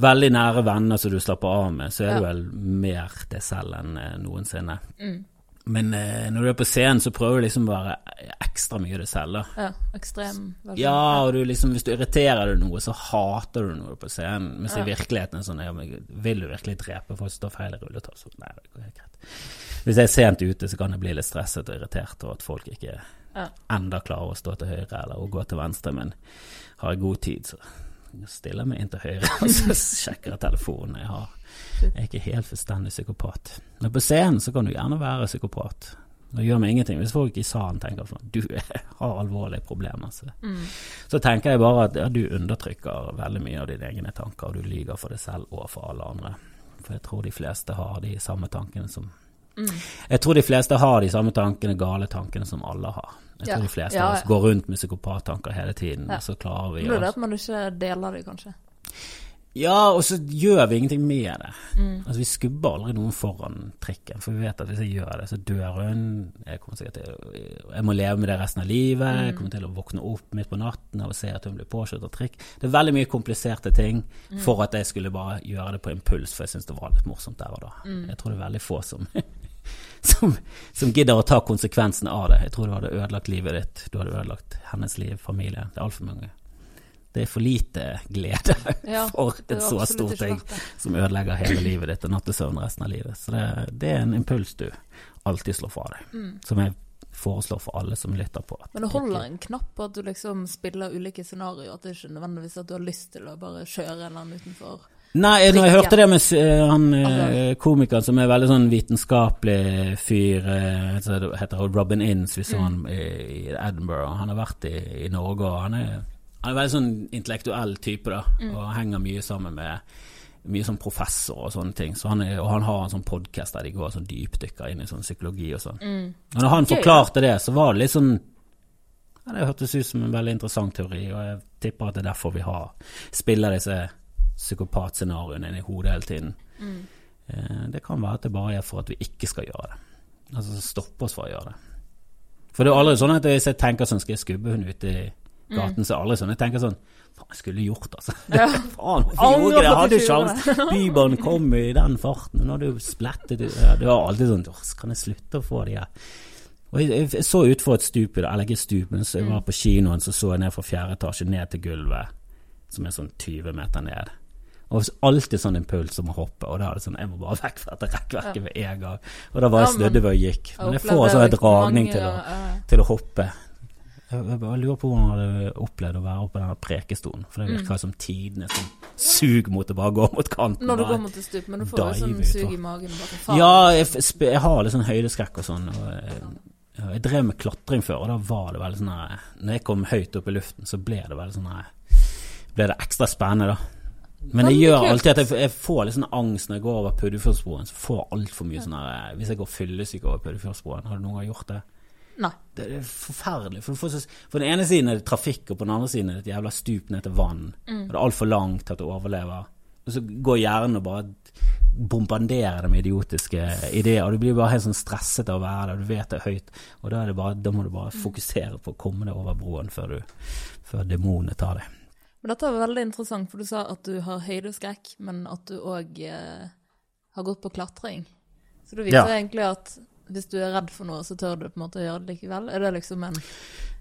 veldig nære venner som du slapper av med, så er du vel mer deg selv enn eh, noensinne. Mm. Men eh, når du er på scenen, så prøver du liksom være ekstra mye deg selv. da. Ja, ekstrem versjon. Ja, og du liksom, hvis du irriterer deg noe, så hater du noe på scenen. Mens Ja. i virkeligheten er sånn ja, men Vil du virkelig drepe folk som står feil i rulletall? Så nei, det går greit. Hvis jeg er sent ute, så kan jeg bli litt stresset og irritert over at folk ikke Ja. enda klarer å stå til høyre eller å gå til venstre, men har jeg god tid, så stiller jeg meg inn til høyre og så sjekker jeg telefonen. Jeg, har, jeg er ikke helt fullstendig psykopat. Men på scenen så kan du gjerne være psykopat. Det gjør meg ingenting hvis folk i salen tenker sånn Du har alvorlige problemer. Så, Mm. så tenker jeg bare at ja, du undertrykker veldig mye av dine egne tanker, og du lyver for deg selv og for alle andre. For jeg tror de fleste har de samme tankene som Mm. Jeg tror de fleste har de samme tankene, gale tankene, som alle har. Jeg Ja. tror de fleste Ja, av oss går rundt med psykopattanker hele tiden, og så klarer vi å er det at man ikke deler det, kanskje. Ja, og så gjør vi ingenting med det. Mm. Altså Vi skubber aldri noen foran trikken, for vi vet at hvis jeg gjør det, så dør hun. Jeg kommer sikkert til Jeg må leve med det resten av livet. Jeg kommer til å våkne opp midt på natten og se at hun blir påkjørt av trikk. Det er veldig mye kompliserte ting for at jeg skulle bare gjøre det på impuls, for jeg syns det var litt morsomt der og da. Jeg tror det er veldig få som som, som gidder å ta konsekvensene av det. Jeg tror du hadde ødelagt livet ditt, du hadde ødelagt hennes liv, familie. Det er altfor mange. Det er for lite glede Ja, for en et så stor stort ting som ødelegger hele livet ditt og nattesøvn resten av livet. Så det, det er en impuls du alltid slår fra deg, Mm. som jeg foreslår for alle som lytter på. Men det holder en knapp på at du liksom spiller ulike scenarioer, at det ikke er nødvendigvis at du har lyst til å bare kjøre en eller annen utenfor. Nei, når jeg hørte det med eh, han eh, Altså- komikeren som er veldig sånn vitenskapelig fyr, eh, heter Robin Inns, vi så Mm. han i Edinburgh. Han har vært i, i Norge, og han er, han er veldig sånn intellektuell type, da. Mm. Og henger mye sammen med mye sånn professor og sånne ting. Så han er, og han har en sånn podkast der de går sånn dypdykker inn i sånn psykologi og sånn. Mm. Og når han forklarte det, så var det litt sånn ja, Det hørtes ut som en veldig interessant teori, og jeg tipper at det er derfor vi har spiller disse psykopatscenarioene inn i hodet hele tiden. Mm. Eh, Det kan være at det bare er for at vi ikke skal gjøre det. Altså stoppe oss fra å gjøre det. For det er aldri sånn at hvis jeg tenker sånn, skal jeg skubbe hun ut i gaten, så aldri sånn. Jeg tenker sånn Faen, jeg skulle gjort altså. Mm. Ja. Faen, hvorfor gjorde jeg det? Hadde jo sjanse sjans. Bybanen kom i den farten, nå hadde du splettet. Ja, Det var alltid sånn Kan jeg slutte å få de her Og jeg, jeg, jeg så utfor et stup eller ikke stup, men så jeg var på kinoen, så så jeg ned fra fjerde etasje ned til gulvet, som er sånn 20 meter ned. Og alltid sånn impuls om å hoppe, og da er det sånn Jeg må bare vekk fra dette rekkverket med en gang. Og da var Ja, men- hvor jeg gikk. Men jeg Jeg får sånn en dragning til å, til å hoppe. Jeg, bare lurer på hvordan han hadde opplevd å være oppe denne prekestolen. For det virker som tidenes sånn sug mot å bare gå mot kanten. Når du går mot et stup, men du får jo sånn sug i magen. Bare. Ja, jeg, jeg har litt sånn høydeskrekk og sånn. Og jeg, jeg drev med klatring før, og da var det veldig sånn her Når jeg kom høyt opp i luften, så ble det veldig sånn her Ble det ekstra spennende, da. Men det gjør alltid at jeg, jeg får litt sånn angst når jeg går over Puddefjordsbroen. Så får jeg altfor mye sånn her Hvis jeg går fyllesyk over Puddefjordsbroen, har du noen gang gjort det? Nei. Det er forferdelig. For, for, for den ene siden er det trafikk, og på den andre siden er det et jævla stup ned til vann. Mm. Og det er altfor langt til at du overlever. Og så går hjernen og bare bombarderer det med idiotiske ideer. Og du blir bare helt sånn stresset av å være der. Du vet det er høyt. Og da, er det bare, da må du bare fokusere på å komme deg over broen før, du, før demonene tar deg. Men dette var veldig interessant, for du sa at du har høydeskrekk, men at du òg eh, har gått på klatring. Så du viser Ja. egentlig at hvis du er redd for noe, så tør du på en måte å gjøre det likevel. Er det liksom en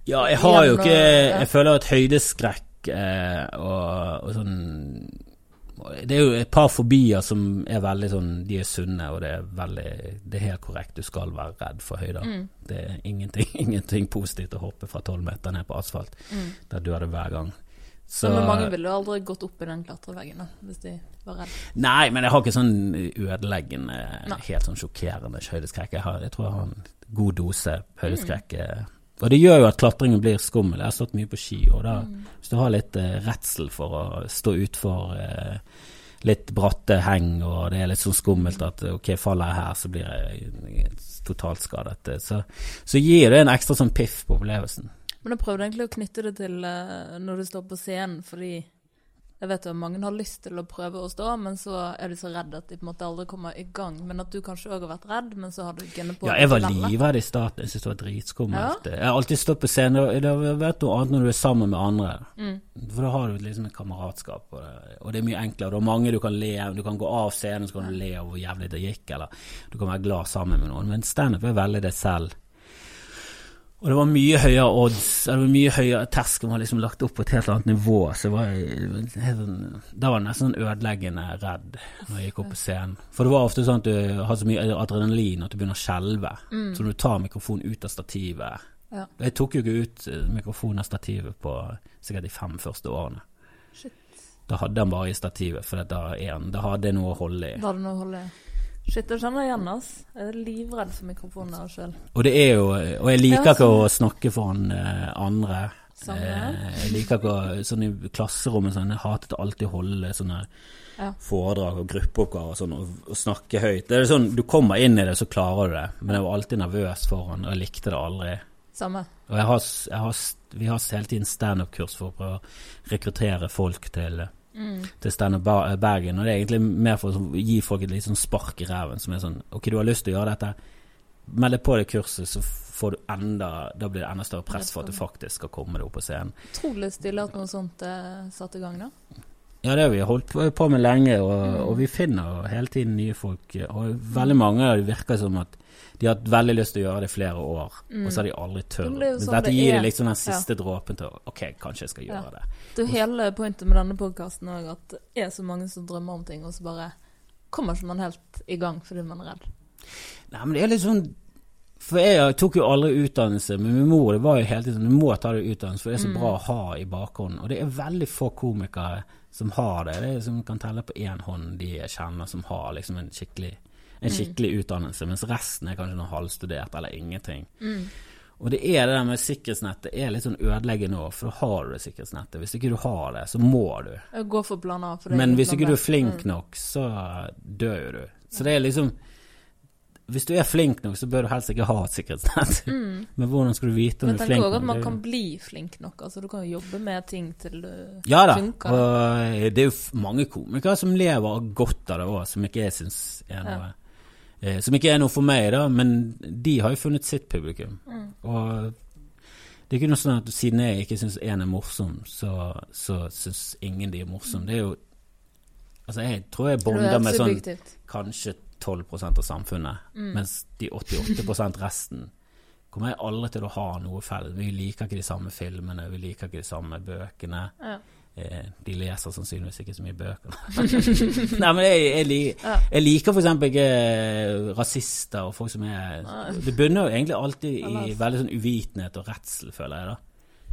Ja, jeg har jo ikke. Jeg føler at høydeskrekk eh, og, og sånn Det er jo et par fobier som er veldig sånn De er sunne, og det er veldig Det er helt korrekt. Du skal være redd for høyder. Mm. Det er ingenting, ingenting positivt å hoppe fra tolv meter ned på asfalt. Mm. Der dør du hver gang. Så Men mange ville jo aldri gått opp i den klatreveggen hvis de var redde. Nei, men jeg har ikke sånn ødeleggende, Nei. helt sånn sjokkerende høydeskrekk. Jeg, har, jeg tror jeg har en god dose høydeskrekk. Mm. eh. Og det gjør jo at klatringen blir skummel. Jeg har stått mye på ski, og da, Mm. hvis du har litt eh, redsel for å stå utfor eh, litt bratte heng, og det er litt sånn skummelt at ok, faller jeg her, så blir jeg totalt skadet. eh, Så, så gir det en ekstra sånn piff på opplevelsen. Men jeg prøvde egentlig å knytte det til eh, når du står på scenen, fordi jeg vet jo mange har lyst til å prøve å stå, men så er de så redde at de på en måte aldri kommer i gang. Men at du kanskje òg har vært redd, men så har du gunnet på. Ja, jeg var livredd i starten. Jeg syntes det var dritskummelt. Jeg har alltid stått på scenen, det har vært noe annet når du er sammen med andre. Mm. For da har du liksom et kameratskap, og det, og det er mye enklere. Det er mange du kan le Du kan gå av scenen, så kan du le av hvor jævlig det gikk, eller du kan være glad sammen med noen. Men standup er veldig det selv. Og det var mye høyere odds, det var mye høyere terskelen var liksom lagt opp på et helt annet nivå. Så jeg var helt sånn Da var jeg nesten sånn ødeleggende redd når jeg gikk opp på scenen. For det var ofte sånn at du har så mye adrenalin at du begynner å skjelve. Så når du tar mikrofonen ut av stativet Ja. Jeg tok jo ikke ut eh, mikrofonen av stativet på sikkert de fem første årene. Shit. Da hadde han bare i stativet, for da, da hadde jeg noe å holde i. Da hadde noe å holde i. Shit, jeg kjenner igjen, ass. Jeg er livredd for mikrofonen der sjøl. Og det er jo Og jeg liker ikke sånn. å snakke foran eh, andre. Samme. Eh, jeg liker ikke å Sånn i klasserommet sånn, Jeg hatet alltid å holde sånne Ja. foredrag og gruppeoppgaver og sånn, og, og snakke høyt. Det er sånn, Du kommer inn i det, så klarer du det. Men jeg var alltid nervøs foran, og jeg likte det aldri. Samme. Og jeg har, jeg har, vi har hele tiden standup-kurs for å prøve å rekruttere folk til, Mm. til Standup Bar- Bergen. Og det er egentlig mer for å gi folk et litt sånn spark i ræven, som er sånn Ok, du har lyst til å gjøre dette. Meld deg på det kurset, så får du enda Da blir det enda større press for at du faktisk skal komme deg opp på scenen. Utrolig stille at noe sånt er satt i gang, da. Ja, det har vi holdt på- med lenge, og, og vi finner hele tiden nye folk. Og veldig mange av dem virker som at de har hatt veldig lyst til å gjøre det i flere år, og så har de aldri. Men det sånn Dette det gir dem liksom den siste dråpen til Ok, kanskje jeg skal Ja. gjøre det. Det er hele pointet med denne podkasten òg, at det er så mange som drømmer om ting, og så bare kommer ikke man helt i gang fordi man er redd. Nei, men det er litt sånn For jeg tok jo aldri utdannelse, men min mor det var jo hele tiden sånn Du må ta deg utdannelse, for det er så bra å ha i bakhånden. Og det er veldig få komikere som har det. Det er som kan telle på én hånd de jeg kjenner som har liksom en skikkelig, en skikkelig utdannelse, mens resten er kanskje noe halvstudert eller ingenting. Og det er det der med sikkerhetsnettet er litt sånn ødeleggende òg, for da har du det sikkerhetsnettet. Hvis ikke du har det, så må du. Gå for blanda. For det Men hvis ikke du er flink nok, så dør jo du. Så det er liksom Hvis du er flink nok, så bør du helst ikke ha et sikkerhetsnett. Men hvordan skal du vite om Men du er flink nok? Men tenk òg at man Det kan bli flink nok. Altså, du kan jo jobbe med ting til du Ja da, funker. og det er jo mange komikere som lever godt av det òg, som ikke jeg syns er noe eh, Som ikke er noe for meg, da, men de har jo funnet sitt publikum. Mm. Og det er ikke noe sånn at siden jeg ikke syns en er morsom, så, så syns ingen de er morsomme. Det er jo Altså, jeg tror jeg er bonder med sånn kanskje 12% av samfunnet, Mm. mens de 88% resten kommer jeg aldri til å ha noe felles. Vi liker ikke de samme filmene, vi liker ikke de samme bøkene. Ja. Eh, de leser sannsynligvis ikke så mye bøker. Nei, men jeg, jeg, li- Ja. jeg liker eksempel ikke eh, rasister og folk som er Det bunner jo egentlig alltid i veldig sånn uvitenhet og redsel, føler jeg, da.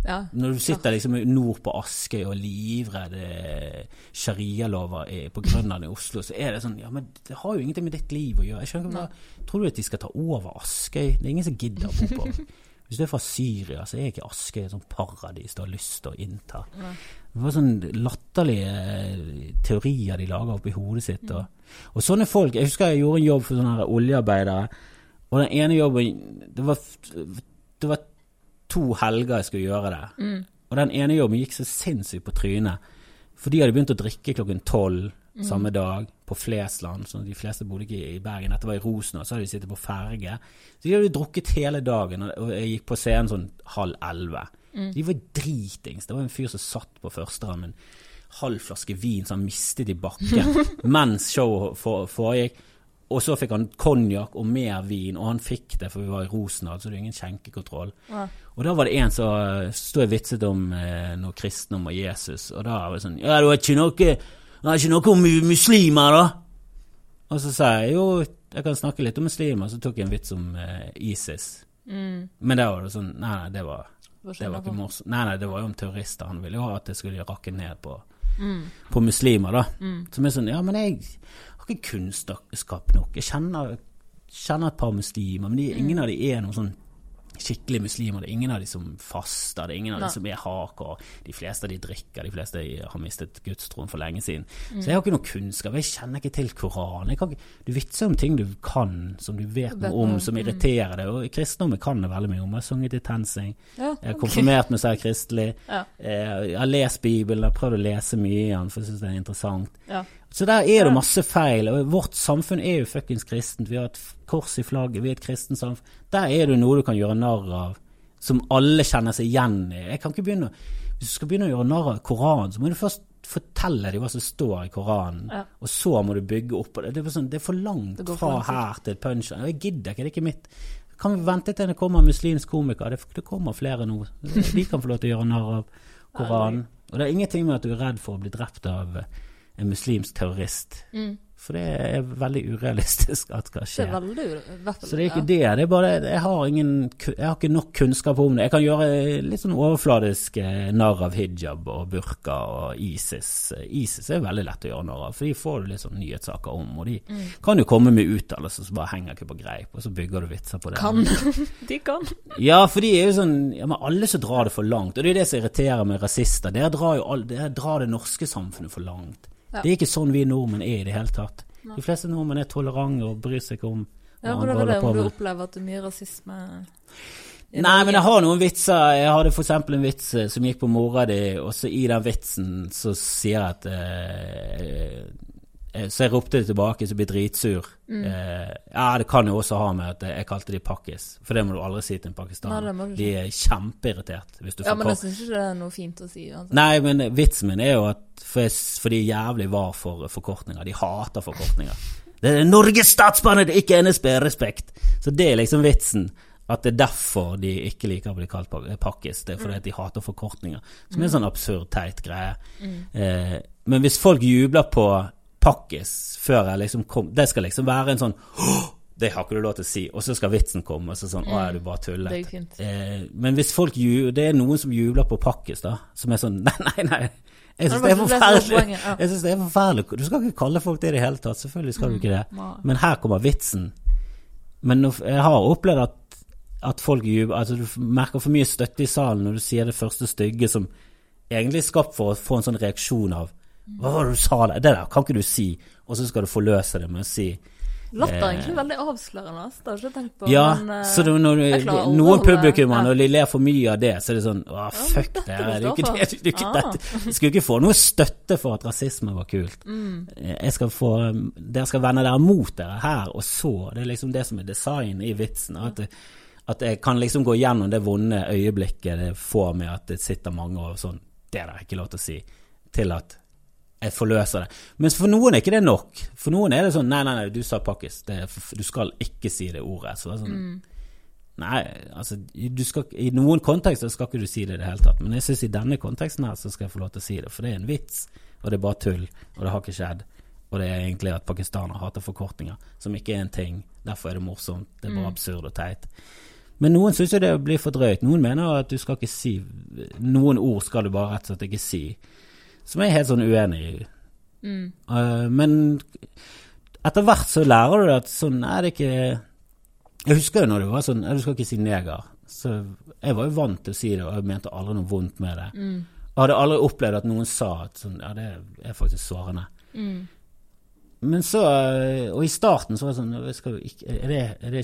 Ja. Når du sitter liksom nord på Askøy og livredde livredd sharialover på Grønland i Oslo, så er det sånn Ja, men det har jo ingenting med ditt liv å gjøre. Jeg skjønner ikke hva Tror du at de skal ta over Askøy? Det er ingen som gidder å bo på Hvis du er fra Syria, så er ikke Askøy et sånt paradis du har lyst til å innta. Det var sånn latterlige eh, teorier de laga oppi hodet sitt. Og, og sånne folk Jeg husker jeg gjorde en jobb for sånne oljearbeidere, og den ene jobben Det var, det var to helger jeg skulle gjøre det. Og den ene jobben gikk så sinnssykt på trynet. For de hadde begynt å drikke klokken tolv samme dag på Flesland. Så de fleste bodde ikke i Bergen. Dette var i Rosen, så hadde de sittet på ferge. Så de hadde drukket hele dagen, og- jeg gikk på scenen sånn halv elleve. De var dritings. Det var en fyr som satt på første rad med en halv flaske vin som han mistet i bakken mens showet for- foregikk. Og så fikk han konjakk og mer vin, og han fikk det, for vi var i Rosendal, så det er ingen skjenkekontroll. Ja. Og da var det en som eh, sto og vitset om eh, noe kristendom og Jesus, og da var det sånn Ja, du er ikke noe, du har ikke noe om muslimer, da? Og så sa jeg jo, jeg kan snakke litt om muslimer, så tok jeg en vits om eh, ISIS. Men da var det sånn Nei, nei, det var, det var ikke morsomt. Nei, nei, det var jo om terrorister. Han ville jo ha at jeg skulle rakke ned på, Mm. på muslimer, da. Som er sånn Ja, men jeg har ikke kunnskap nok. Jeg kjenner, kjenner et par muslimer, men de, Mm. ingen av de er noen sånn skikkelige muslimer. Det er ingen av de som faster, det er ingen av de som er hardcore. De fleste av de drikker, de fleste har mistet gudstroen for lenge siden. Mm. Så jeg har ikke noe kunnskap. Jeg kjenner ikke til Koranen. Ikke, du vitser om ting du kan, som du vet noe om, som mm. irriterer deg. Og kristendommen kan jeg veldig mye om. Jeg har sunget i TenSing. Ja, Jeg har konfirmert meg selv kristelig. Ja. Eh, Jeg har lest Bibelen, jeg har prøvd å lese mye i den, for jeg syns det er interessant. Ja. Så der er det masse feil. og Vårt samfunn er jo fuckings kristent. Vi har et kors i flagget, vi er et kristent samfunn. Der er det noe du kan gjøre narr av, som alle kjenner seg igjen i. Jeg kan ikke begynne Hvis du skal begynne å gjøre narr av Koranen, så må du først fortelle dem hva som står i Koranen, Ja. og så må du bygge opp på det. Det er, sånn, det er for langt fra her til punchen. Jeg gidder ikke, det er ikke mitt. Kan vi vente til det kommer en muslimsk komiker? Det, det kommer flere nå. De kan få lov til å gjøre narr av Koranen. Og det er ingenting med at du er redd for å bli drept av en muslimsk terrorist. Mm. For det er veldig urealistisk at skal Det skje. er veldig urealistisk. Så det er ikke ja. det. Det er bare jeg har, ingen, jeg har ikke nok kunnskap om det. Jeg kan gjøre litt sånn overfladisk eh, narr av hijab og burka og ISIS. ISIS er veldig lett å gjøre narr av, for de får du litt sånn nyhetssaker om. Og de Mm. kan jo komme med uttalelser som bare henger ikke på greip, og så bygger du vitser på det. Kan. De kan. Ja, for de er jo sånn ja, men Alle som drar det for langt. Og det er det som irriterer med rasister. Dere drar jo all, dere drar det norske samfunnet for langt. Ja. Det er ikke sånn vi nordmenn er i det hele tatt. De fleste nordmenn er tolerante og bryr seg om hva Ja, men andre det om du opplever at det er mye rasisme Nei, men jeg har noen vitser. Jeg hadde eksempel en vits eh, som gikk på mora di, og så i den vitsen så sier jeg at eh, Så jeg ropte det tilbake, så ble dritsur. Mm. Eh, ja, det kan jo også ha med at jeg kalte de pakkis, for det må du aldri si til en pakistaner. ikke. de er kjempeirritert hvis du Ja, får men jeg syns ikke det er noe fint å si. Altså. Nei, men vitsen min er jo at for, jeg, for de er jævlig var for forkortninger. De hater forkortninger. Det er Norges Statsbane, det er ikke NSB, respekt. Så det er liksom vitsen. At det er derfor de ikke liker å bli kalt pak- pakkis. Det er fordi at de hater forkortninger. Som er en sånn absurd, teit greie. Eh, men hvis folk jubler på pakkis før jeg liksom kom Det skal liksom være en sånn Det har ikke du lov til å si. Og så skal vitsen komme, og så sånn Å, er du bare tullet? Eh, men hvis folk jubler, det er noen som jubler på pakkis, da, som er sånn Nei, nei, nei. Jeg syns Det er forferdelig. Jeg synes det er forferdelig. Du skal ikke kalle folk det i det hele tatt. Selvfølgelig skal du ikke det. Men her kommer vitsen. Men jeg har opplevd at, at folk jubler Altså, du merker for mye støtte i salen når du sier det første stygge som egentlig er skapt for å få en sånn reaksjon av Hva var det du sa der? Det der kan ikke du si. Og så skal du forløse det med å si Latter er Eh. egentlig veldig avslørende. Det har jeg ikke tenkt på. Ja, men, eh, så det, når, du- noen publikummere, når de ler for mye av det, så er det sånn Å, fuck det her. Det er du det, er. Ah. dette. Skulle ikke få noe støtte for at rasisme var kult. Mm. Jeg skal få Dere skal vende dere mot dere her og så. Det er liksom det som er design i vitsen. At, det- at jeg kan liksom gå gjennom det vonde øyeblikket det får med at det sitter mange og sånn Det er det ikke lov til å si. Til at jeg forløser det. Mens for noen er ikke det nok. For noen er det sånn Nei, nei, nei, du sa pakkis. Du skal ikke si det ordet. Så det er sånn Nei, altså du skal, I noen kontekster skal ikke du si det i det hele tatt, men jeg syns i denne konteksten her så skal jeg få lov til å si det, for det er en vits, og det er bare tull, og det har ikke skjedd. Og det er egentlig at pakistanere hater forkortninger, som ikke er en ting. Derfor er det morsomt. Det er bare Mm. absurd og teit. Men noen syns jo det blir for drøyt. Noen mener at du skal ikke si Noen ord skal du bare rett og slett ikke si. Som jeg er helt sånn uenig i. Mm. Uh, men etter hvert så lærer du at sånn er det ikke Jeg husker jo når det var sånn «Ja, Du skal ikke si neger. Så jeg var jo vant til å si det, og jeg mente aldri noe vondt med det. Mm. Jeg hadde aldri opplevd at noen sa at sånn, ja, det er faktisk sårende. Mm. Men så, eh, og i starten så var det sånn «Hva skal du ikke, er det, er det,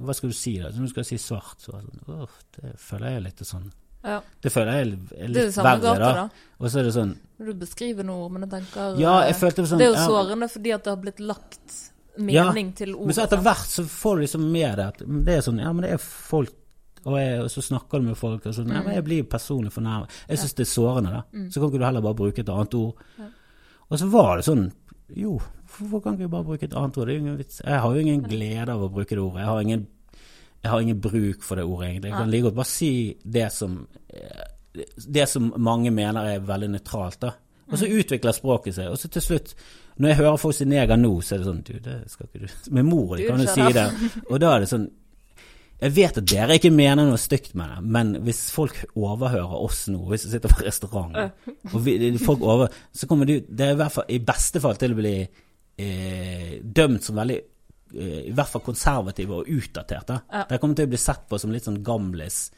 Hva skal du si da? Så du skal si svart, så var det sånn Åh, det føler jeg litt sånn Ja. Det føler jeg er Det er litt samme verre, gata, da. Og så er det sånn du beskriver noe, men jeg tenker Ja, jeg følte det sånn Det er jo ja, sårende fordi at det har blitt lagt mening til ordet. Men så etter hvert så får du liksom med det at det er sånn Ja, men det er folk og, jeg, og så snakker du med folk og sånn Ja, men jeg blir personlig fornærmet. Jeg syns det er sårende, da. Så kan ikke du heller bare bruke et annet ord. Ja. Og så var det sånn Jo, hvorfor kan ikke vi bare bruke et annet ord? Det er jo ingen vits. Jeg har jo ingen glede av å bruke det ordet. Jeg har ingen, jeg har ingen bruk for det ordet, egentlig. Jeg kan like godt bare si det som eh, Det som mange mener er veldig nøytralt, da. Og så utvikler språket seg, og så til slutt Når jeg hører folk si neger nå, så er det sånn Du, det skal ikke du Med mor di kan du si det. Og da er det sånn Jeg vet at dere ikke mener noe stygt med det, men hvis folk overhører oss nå, hvis vi sitter på restaurant, og vi, folk over, så kommer du Det er i hvert fall i beste fall til å bli eh, dømt som veldig i hvert fall konservative og utdaterte. Ja. Det kommer til å bli sett på som litt sånn gamlis,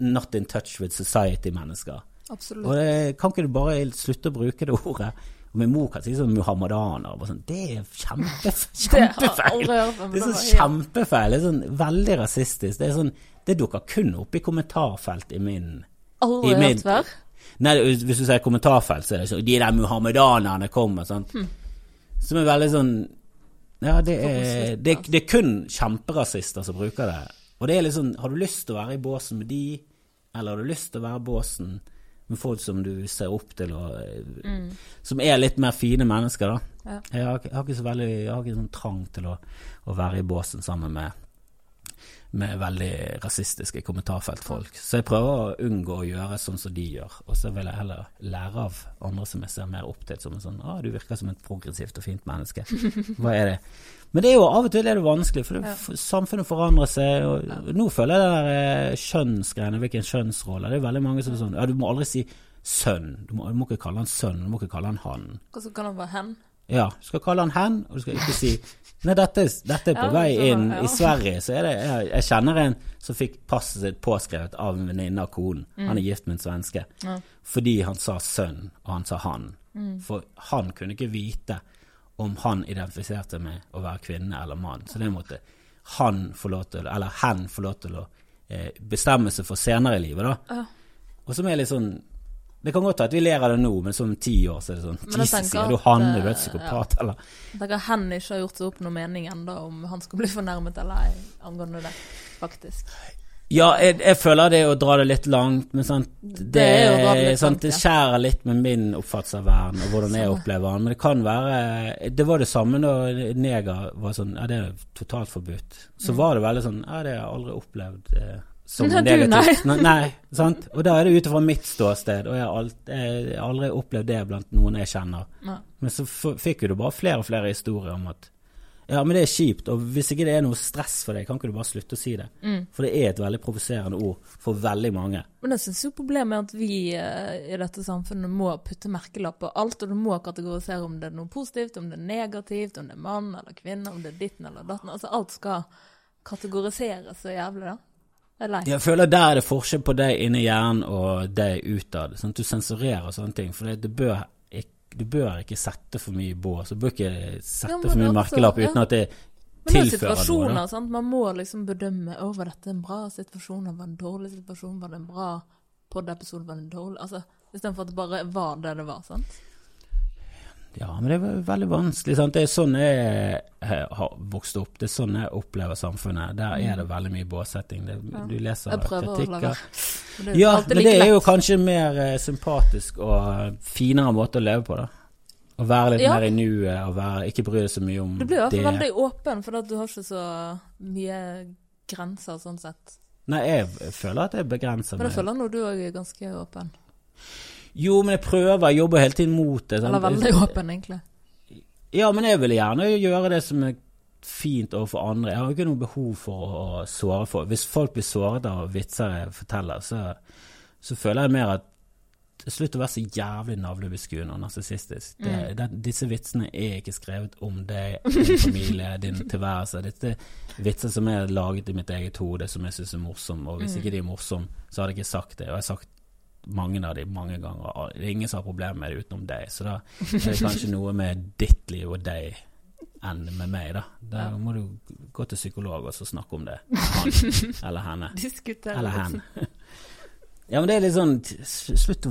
not in touch with society-mennesker. Absolutt. Og det, kan ikke du bare slutte å bruke det ordet? Og min mor kan si sånn muhammadaner. og Sånn. Det er kjempefeil! aldri. Det er sånn kjempefeil. Det er sånn veldig rasistisk. Det er sånn Det dukker kun opp i kommentarfelt i min Aldri i min- hørt før. Nei, hvis du sier kommentarfelt, så er det sånn De der muhammedanerne kommer, sant. Hm. Som er veldig sånn Ja, det er, det, det er kun kjemperasister som bruker det. Og det er sånn Har du lyst til å være i båsen med de, eller har du lyst til å være i båsen med folk som du ser opp til, og mm. som er litt mer fine mennesker, da. Ja. Jeg, har, jeg har ikke så veldig Jeg har ikke sånn trang til å, å være i båsen sammen med med veldig rasistiske kommentarfeltfolk. Så jeg prøver å unngå å gjøre sånn som de gjør. Og så vil jeg heller lære av andre som jeg ser mer opp til, som en sånn Å, du virker som et progressivt og fint menneske. Hva er det? Men det er jo av og til er det vanskelig, for det, Ja. samfunnet forandrer seg. Og nå føler jeg det der eh, kjønnsgreiene, hvilken kjønnsrolle. Det er veldig mange som er sånn Ja, du må aldri si sønn. Du må, du må ikke kalle han sønn, du må ikke kalle han han. Hva så kaller han bare hen? Ja, du skal kalle han hen, og du skal ikke si Nei, dette, dette er på Ja, vei inn ja. i Sverige, så er det Jeg, jeg kjenner en som fikk passet sitt påskrevet av en venninne av konen. Han er gift med en svenske. Mm. Ja. Fordi han sa sønn, og han sa han. Mm. For han kunne ikke vite om han identifiserte med å være kvinne eller mann. Så det måtte han få lov til, eller hen få lov til å eh, bestemme seg for senere i livet, da. Og som er litt sånn Det kan godt være at vi ler av det nå, men som om ti år så er det sånn Jesus, sier du han? eh, Er du et psykopat, eller? Jeg tenker hen ikke har gjort seg opp noe mening ennå om han skal bli fornærmet eller ei angående det, faktisk. Ja, jeg, jeg føler det er å dra det litt langt, men sant, det, Det litt sant, langt, det skjærer litt med min oppfattelse av verden og hvordan jeg opplever den. Men det kan være Det var det samme da neger var sånn Ja, det er totalt forbudt. Så var det veldig sånn Ja, det har jeg aldri opplevd eh, som. Nei, negativt. Nei. nei, sant. Og da er det ut ifra mitt ståsted, og jeg har, alt, jeg har aldri opplevd det blant noen jeg kjenner. Nei. Men så fikk jo du bare flere og flere historier om at ja, men det er kjipt, og hvis ikke det er noe stress for deg, kan ikke du bare slutte å si det? Mm. For det er et veldig provoserende ord for veldig mange. Men jeg syns jo problemet er at vi eh, i dette samfunnet må putte merkelapp på alt, og du må kategorisere om det er noe positivt, om det er negativt, om det er mann eller kvinne, om det er ditten eller datten. Altså alt skal kategoriseres så jævlig, da. Det er. Jeg føler der er det forskjell på deg inni hjernen og deg utad. Sånn du sensurerer sånne ting. For det, du, bør du bør ikke sette for mye bås. Du bør ikke sette Ja, for mye også- merkelapp ja. uten at det Men det er tilfører noe. situasjoner. Man må liksom bedømme Å, var dette en bra situasjon, var det en dårlig situasjon, var det en bra podd episode, var det en dårlig Altså istedenfor at det bare var det det var, sant. Ja, men det er veldig vanskelig. Sant? Det er sånn jeg eh, har vokst opp. Det er sånn jeg opplever samfunnet. Der er det veldig mye båsetting. Det. Ja. Du leser Jeg prøver å la kritikker. det Ja, men det er jo kanskje mer uh, sympatisk og finere måte å leve på, da. Å være litt Ja. mer i nuet og være, ikke bry deg så mye om det. Du blir i hvert fall veldig åpen, for du har ikke så mye grenser sånn sett? Nei, jeg føler at jeg begrenser For Men jeg føler nå du òg er ganske åpen. Jo, men jeg prøver, jeg jobber hele tiden mot det. sant? Eller veldig åpen, egentlig. Ja, men jeg vil gjerne gjøre det som er fint overfor andre. Jeg har ikke noe behov for å såre folk. Hvis folk blir såret av vitser jeg forteller, så, så føler jeg mer at Slutt å være så jævlig navlebeskuende og narsissistisk. Mm. Disse vitsene er ikke skrevet om deg, din familie, din tilværelse. Dette er vitser som er laget i mitt eget hode, som jeg syns er morsomme. Og hvis Mm. ikke de er morsomme, så hadde jeg ikke sagt det. Og jeg har sagt mange av de mange ganger. Det er ingen som har problemer med det utenom deg. Så da er det kanskje noe med ditt liv og deg enn med meg, da. Da Ja. må du gå til psykolog og så snakke om det. Han eller henne. Diskutere Eller hen. Ja, men det er litt sånn Slutt å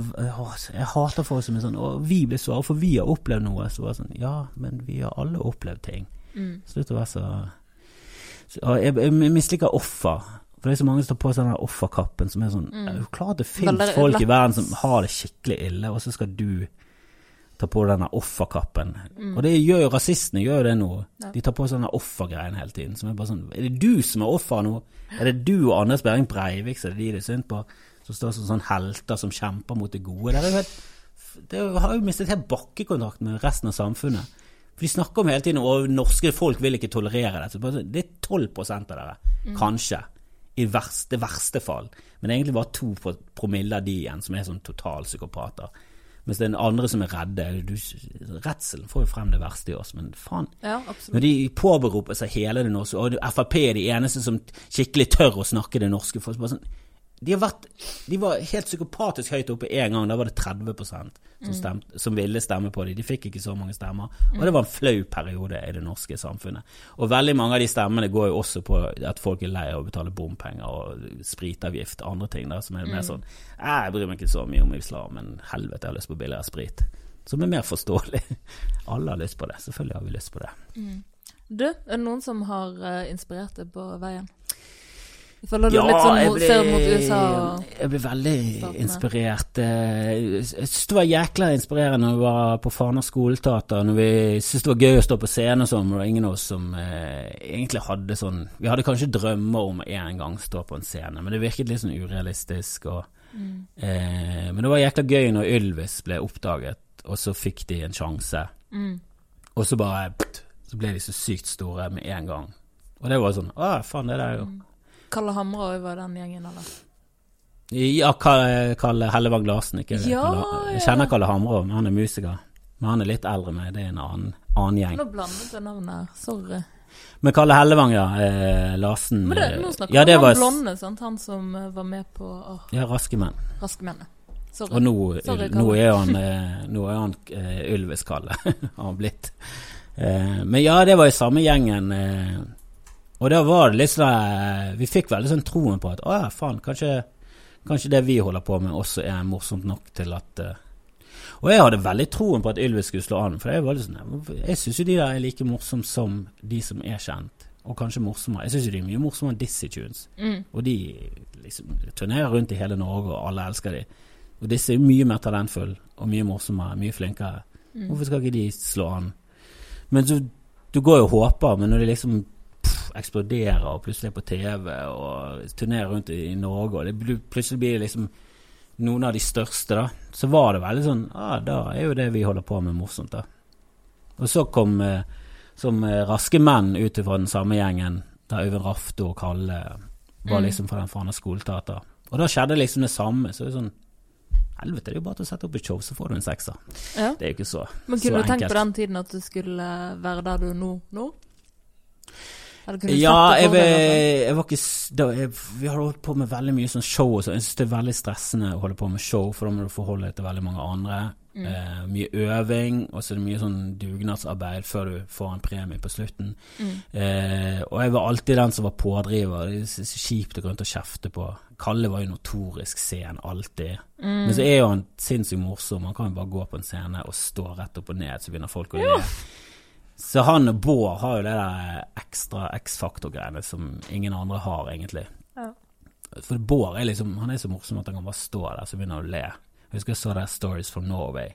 Jeg hater folk som er sånn Og vi blir såret, for vi har opplevd noe. Så bare sånn Ja, men vi har alle opplevd ting. Mm. Slutt å være så, så og Jeg, jeg misliker offer. For det er så mange som tar på seg den offerkappen som er sånn Mm. Er klart det Veldig folk i verden som har det skikkelig ille, og så skal du ta på denne offerkappen. Mm. Og det gjør jo rasistene gjør jo det nå. Ja. De tar på seg denne offergreien hele tiden. Som er bare sånn Er det du som er offer nå? Er det du og Anders Behring Breivik som er de det er synd på? Som står som sånn helter som kjemper mot det gode? Det, helt, det har jo mistet helt bakkekontakt med resten av samfunnet. For de snakker om hele tiden og norske folk vil ikke tolerere det. Så Det er 12 av dere, kanskje. I verste, verste fall. Men det er egentlig bare to pro- promille av de igjen som er sånn totalpsykopater. Mens det er den andre som er redde. Du, redselen får jo frem det verste i oss, men faen. Ja. Når de påberoper seg hele det norske, og Frp er de eneste som skikkelig tør å snakke det norske folk, så bare sånn, de, har vært, de var helt psykopatisk høyt oppe en gang, da var det 30% som, stemte, som ville stemme på dem. De fikk ikke så mange stemmer. Og det var en flau periode i det norske samfunnet. Og veldig mange av de stemmene går jo også på at folk er lei av å betale bompenger og spritavgift og andre ting, da, som er mer sånn Jeg bryr meg ikke så mye om islam, men helvete, jeg har lyst på billigere sprit. Som er mer forståelig. Alle har lyst på det. Selvfølgelig har vi lyst på det. Du, er det noen som har eh, inspirert deg på veien? Føler du litt sånn mot, ser mot USA og jeg ble veldig Statene. inspirert. eh, Jeg syntes det var jækla inspirerende når vi var på Fana skoleteater. Når vi syntes det var gøy å stå på scenen og sånn, men det var ingen av oss som eh, egentlig hadde sånn Vi hadde kanskje drømmer om en gang stå på en scene, men det virket litt sånn urealistisk. Og, Mm. eh, men det var jækla gøy når Ylvis ble oppdaget, og så fikk de en sjanse. mm. Og så bare pff, Så ble de så sykt store med en gang. Og det var sånn Å, faen, det der er jo Kalle Hamra òg var den gjengen, eller? Ja, Kalle, Hellevang Larsen. Ikke? Ja, Kalle, jeg kjenner Kalle Hamra, men han er musiker. Men han er litt eldre enn meg, det er en annen, annen gjeng. Nå blandet jeg navnet her. Sorry. Men Kalle Hellevang, ja. Eh, Larsen Men det, eh, nå snakker ja, vi det om var, han blonde, sant? Han som eh, var med på oh. Ja, Raske menn. Raske menn. Sorry. Og nå, Sorry, nå er han, eh, nå er han eh, Ylvis-Kalle, har han blitt. Eh, men ja, det var jo samme gjengen. Eh, og da var det litt sånn eh, Vi fikk veldig sånn troen på at å ja, faen, kanskje, kanskje det vi holder på med også er morsomt nok til at uh, Og jeg hadde veldig troen på at Ylvis skulle slå an, for jeg var sånn Jeg syns jo de der er like morsomme som de som er kjent, og kanskje morsommere. Jeg syns jo de er mye morsommere enn Dizzie Tunes. Mm. Og de liksom turnerer rundt i hele Norge, og alle elsker de. Og disse er mye mer talentfulle og mye morsommere, mye flinkere. Mm. Hvorfor skal ikke de slå an? Men så, du går jo og håper, men når de liksom eksploderer og plutselig er på TV og turnerer rundt i, i Norge, og det, plutselig blir det liksom noen av de største, da, så var det veldig sånn ah, Da er jo det vi holder på med, morsomt, da. Og så kom eh, som eh, raske menn ut fra den samme gjengen, der Øyvind Rafto og Kalle var Mm. liksom fra den forandra skoleteater. Og da skjedde liksom det samme. Så det er sånn Helvete, det er jo bare til å sette opp et show, så får du en sekser. Ja. Det er jo ikke så, enkelt. Men kunne du tenkt enkelt. på den tiden at du skulle være der du er nå? nå? Ja, jeg, jeg var ikke da, jeg, Vi har holdt på med veldig mye sånn show og sånn. Jeg syns det er veldig stressende å holde på med show, for da må du forholde deg til veldig mange andre. Mm. Eh, mye øving, og så er det mye sånn dugnadsarbeid før du får en premie på slutten. Mm. Eh, og jeg var alltid den som var pådriver. Det er så kjipt å gå rundt og kjefte på. Kalle var jo notorisk sen, alltid. Mm. Men så er jo han sinnssykt morsom. Han kan jo bare gå på en scene og stå rett opp og ned, så begynner folk å le. Så han og Bård har jo det der ekstra X-faktor-greiene som ingen andre har, egentlig. Ja. For Bård er liksom Han er så morsom at han kan bare stå der så begynner han å le. Jeg husker jeg så der Stories from Norway.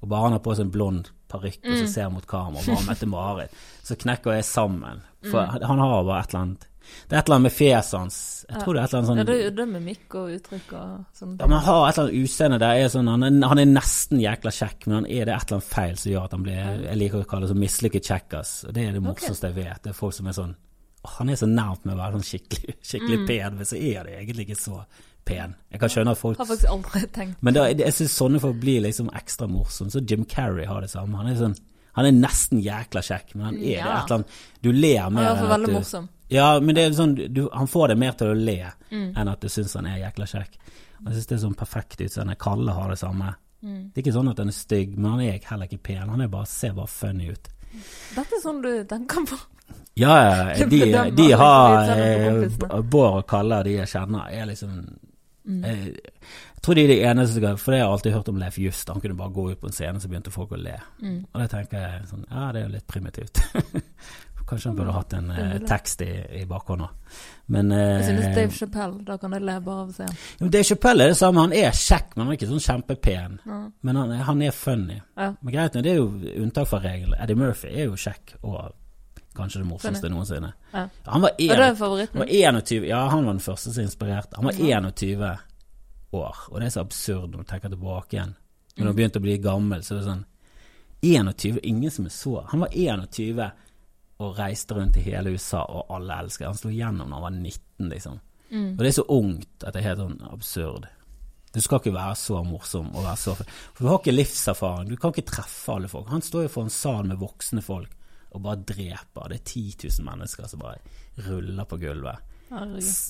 Og bare han har på seg en blond parykk og så ser ser mot kamera, og bare Mette-Marit, så knekker jeg sammen. For Mm. han har bare et eller annet Det er et eller annet med fjeset hans. Jeg Ja. tror det er et eller annet sånn Ja, det er jo det med mikk og uttrykk og sånn. Ja, men Han har et eller annet utseende der er sånn, han, er, han er nesten jækla kjekk, men han er det et eller annet feil som gjør at han blir Jeg liker å kalle det så mislykket kjekkas. Det er det morsomste jeg vet. Det er folk som er sånn «Åh, Han er så nærmt med å være sånn skikkelig, skikkelig Mm. pen, men så er det egentlig ikke så pen. Jeg kan skjønne at folk Har faktisk aldri tenkt Men da, jeg syns sånne folk blir liksom ekstra morsomme. Så Jim Carrey har det samme. Han er sånn han er nesten jækla kjekk, men han er det et eller annet Du ler Han mer er enn at veldig du morsom. Ja, men det er sånn, du, han får deg mer til å le Mm. enn at du syns han er jækla kjekk. Og Jeg syns det er sånn perfekt utseende. Kalle har det samme. Mm. Det er ikke sånn at han er stygg, men han er heller ikke pen. Han er bare, ser bare funny ut. Dette er sånn du tenker på. Ja, ja, de, de liksom har eh, Bård og Kalle, de jeg kjenner, er liksom Mm. jeg, jeg tror de er de eneste som For det har jeg alltid hørt om Leif Just. Han kunne bare gå ut på en scene, så begynte folk å le. Mm. Og det tenker jeg sånn Ja, det er jo litt primitivt. Kanskje han burde hatt en eh, tekst i, i bakhånda. Men eh, Jeg synes Dave Chappelle, da kan jeg le bare av å se ham. jo, Dave Chappelle er det samme. Han er kjekk, men han er ikke sånn kjempepen. Ja. Men han, han er funny. Ja. Men greit, det er jo unntak fra regelen. Eddie Murphy er jo kjekk og kanskje det morsomste noensinne. Ja. Han var, Og det er en, favoritten. han var 21 Ja, han var den første som inspirerte. Han var Ja. 21 år, og det er så absurd når du tenker tilbake igjen. Når du har begynte å bli gammel, så er det sånn 21, ingen som er så Han var 21 og reiste rundt i hele USA, og alle elsket Han slo igjennom da han var 19, liksom. Mm. Og det er så ungt at det er helt sånn absurd. Du skal ikke være så morsom og være så For du har ikke livserfaring. Du kan ikke treffe alle folk. Han står jo for en sal med voksne folk og bare dreper. Det er 10 000 mennesker som bare ruller på gulvet.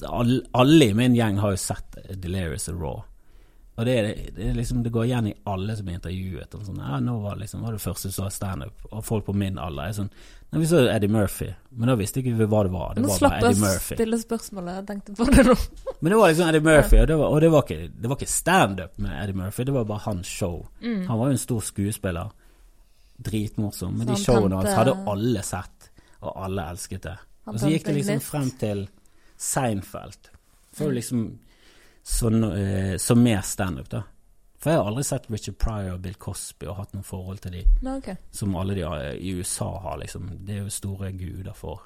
All- Alle i min gjeng har jo sett Delirious and Raw. Og det, det, liksom, det går igjen i alle som er intervjuet. Og sånn, ja, nå var, liksom, var det første som så standup, og folk på min alder er sånn Nei, vi så Eddie Murphy, men da visste ikke vi hva det var. Det Nå var slapp jeg å stille spørsmålet. Jeg tenkte på det nå. Men det var liksom Eddie Murphy, og det var, og det var ikke, det var ikke standup med Eddie Murphy, det var bare hans show. Mm. Han var jo en stor skuespiller. Dritmorsom. Men de showene hans hadde alle sett, og alle elsket det. Og så gikk det liksom frem til Seinfeld. Mm. liksom sånn, eh, Som mer standup, da. For jeg har aldri sett Richard Pryor og Bill Cosby og hatt noe forhold til de Nei, ok. som alle de eh, i USA har, liksom. Det er jo store guder for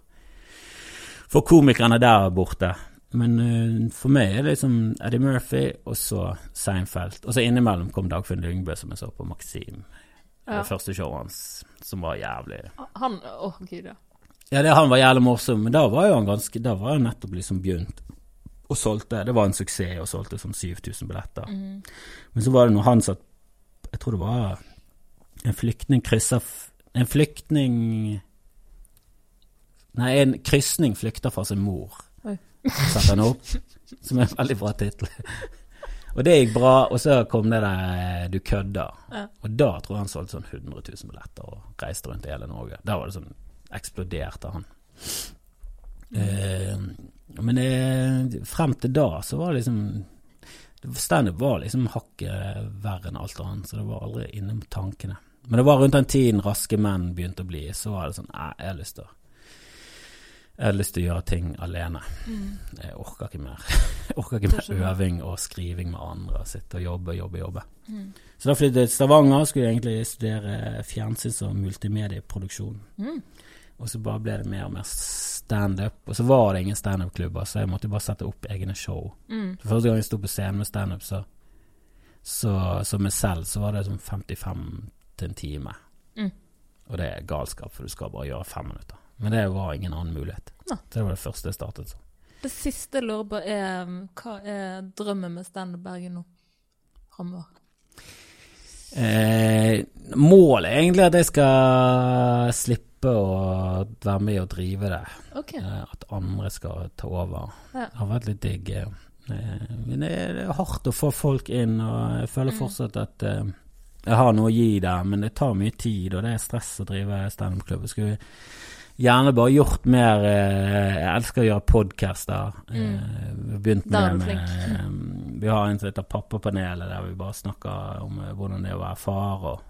For komikerne der borte. Men uh, for meg er det liksom Eddie Murphy, og så Seinfeld. Og så innimellom kom Dagfinn Lyngbø, som jeg så på Maxim. Ja. Det første showet hans, som var jævlig Han Å, gud, ja. Ja, det, han var jævlig morsom, men da var jo han ganske Da var han nettopp liksom begynt og solgte Det var en suksess og solgte sånn 7000 billetter. Mm. Men så var det når han satt Jeg tror det var en flyktning kryssa En flyktning Nei, en krysning flykter fra sin mor. Satte han opp. Som er en veldig bra tittel. Og det gikk bra, og så kom det der 'Du kødder'. Ja. Og da tror jeg han solgte sånn 100 000 billetter og reiste rundt i hele Norge. Da var det sånn Eksploderte han. Eh, men det, frem til da så var det liksom Standup var liksom hakket verre enn alt annet, så det var aldri innom tankene. Men det var rundt den tiden Raske menn begynte å bli, så var det sånn Nei, jeg har lyst til å Jeg har lyst til å gjøre ting alene. Mm. Jeg orker ikke mer. Jeg orker ikke mer øving og skriving med andre. Sitte og jobbe, jobbe, jobbe. Mm. Så da flyttet jeg til Stavanger, skulle egentlig studere fjernsyns- og multimedieproduksjon. Mm. Og så bare ble det mer og mer standup. Og så var det ingen standup-klubber, så jeg måtte bare sette opp egne show. Mm. Så Første gang jeg sto på scenen med standup, så, så, så meg selv, så var det sånn 55 til en time. Mm. Og det er galskap, for du skal bare gjøre fem minutter. Men det var ingen annen mulighet. Nei. Så det var det første jeg startet sånn. Det siste jeg lurer på, er hva er drømmen med Standup Bergen nå? Framover. Eh, målet er egentlig at jeg skal slippe å være med og drive det. Okay. Eh, at andre skal ta over. Ja. Det har vært litt digg. eh, Men det er, hardt å få folk inn, og jeg føler Mm. fortsatt at eh, jeg har noe å gi der, men det tar mye tid, og det er stress å drive standup-klubb. Skulle gjerne bare gjort mer eh, Jeg elsker å gjøre podcaster. Mm. vi har begynt med, med eh, Vi har en som heter Pappapanelet, der vi bare snakker om eh, hvordan det er å være far, og,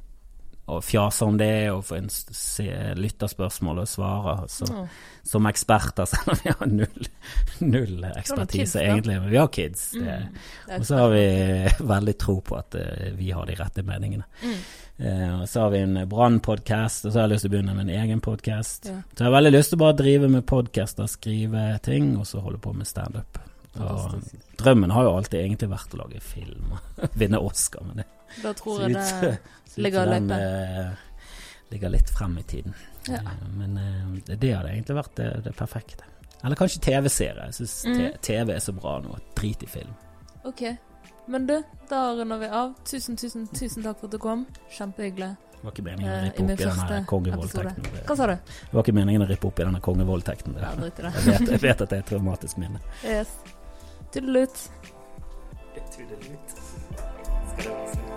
og fjaser om det, og får en lytterspørsmål og svarer så, oh. som eksperter, selv om vi har null, null ekspertise kids, egentlig. Men vi har kids. Mm, og så har vi veldig tro på at eh, vi har de rette meningene. Mm. Eh, og så har vi en Brann-podkast, og så har jeg lyst til å begynne med en egen podkast. Ja. Så jeg har veldig lyst til å bare drive med podkaster, skrive ting, og så holde på med standup. Drømmen har jo alltid egentlig vært å lage film og vinne Oscar, men det Da tror jeg det ligger som den, eh, ligger litt frem i tiden. Ja. Eh, men eh, det, det hadde egentlig vært det, det perfekte. Eller kanskje TV-serie. Jeg syns mm. TV er så bra nå. Drit i film. Ok. Men du, da runder vi av. Tusen, tusen, tusen takk for at du kom. Kjempehyggelig. Det var ikke meningen å Eh, rippe opp i denne kongevoldtekten. Hva sa du? det var ikke meningen å rippe opp i denne kongevoldtekten. Ja. Jeg vet, jeg vet at det er et traumatisk minne. Yes. Tudelut. Skal det være sånn?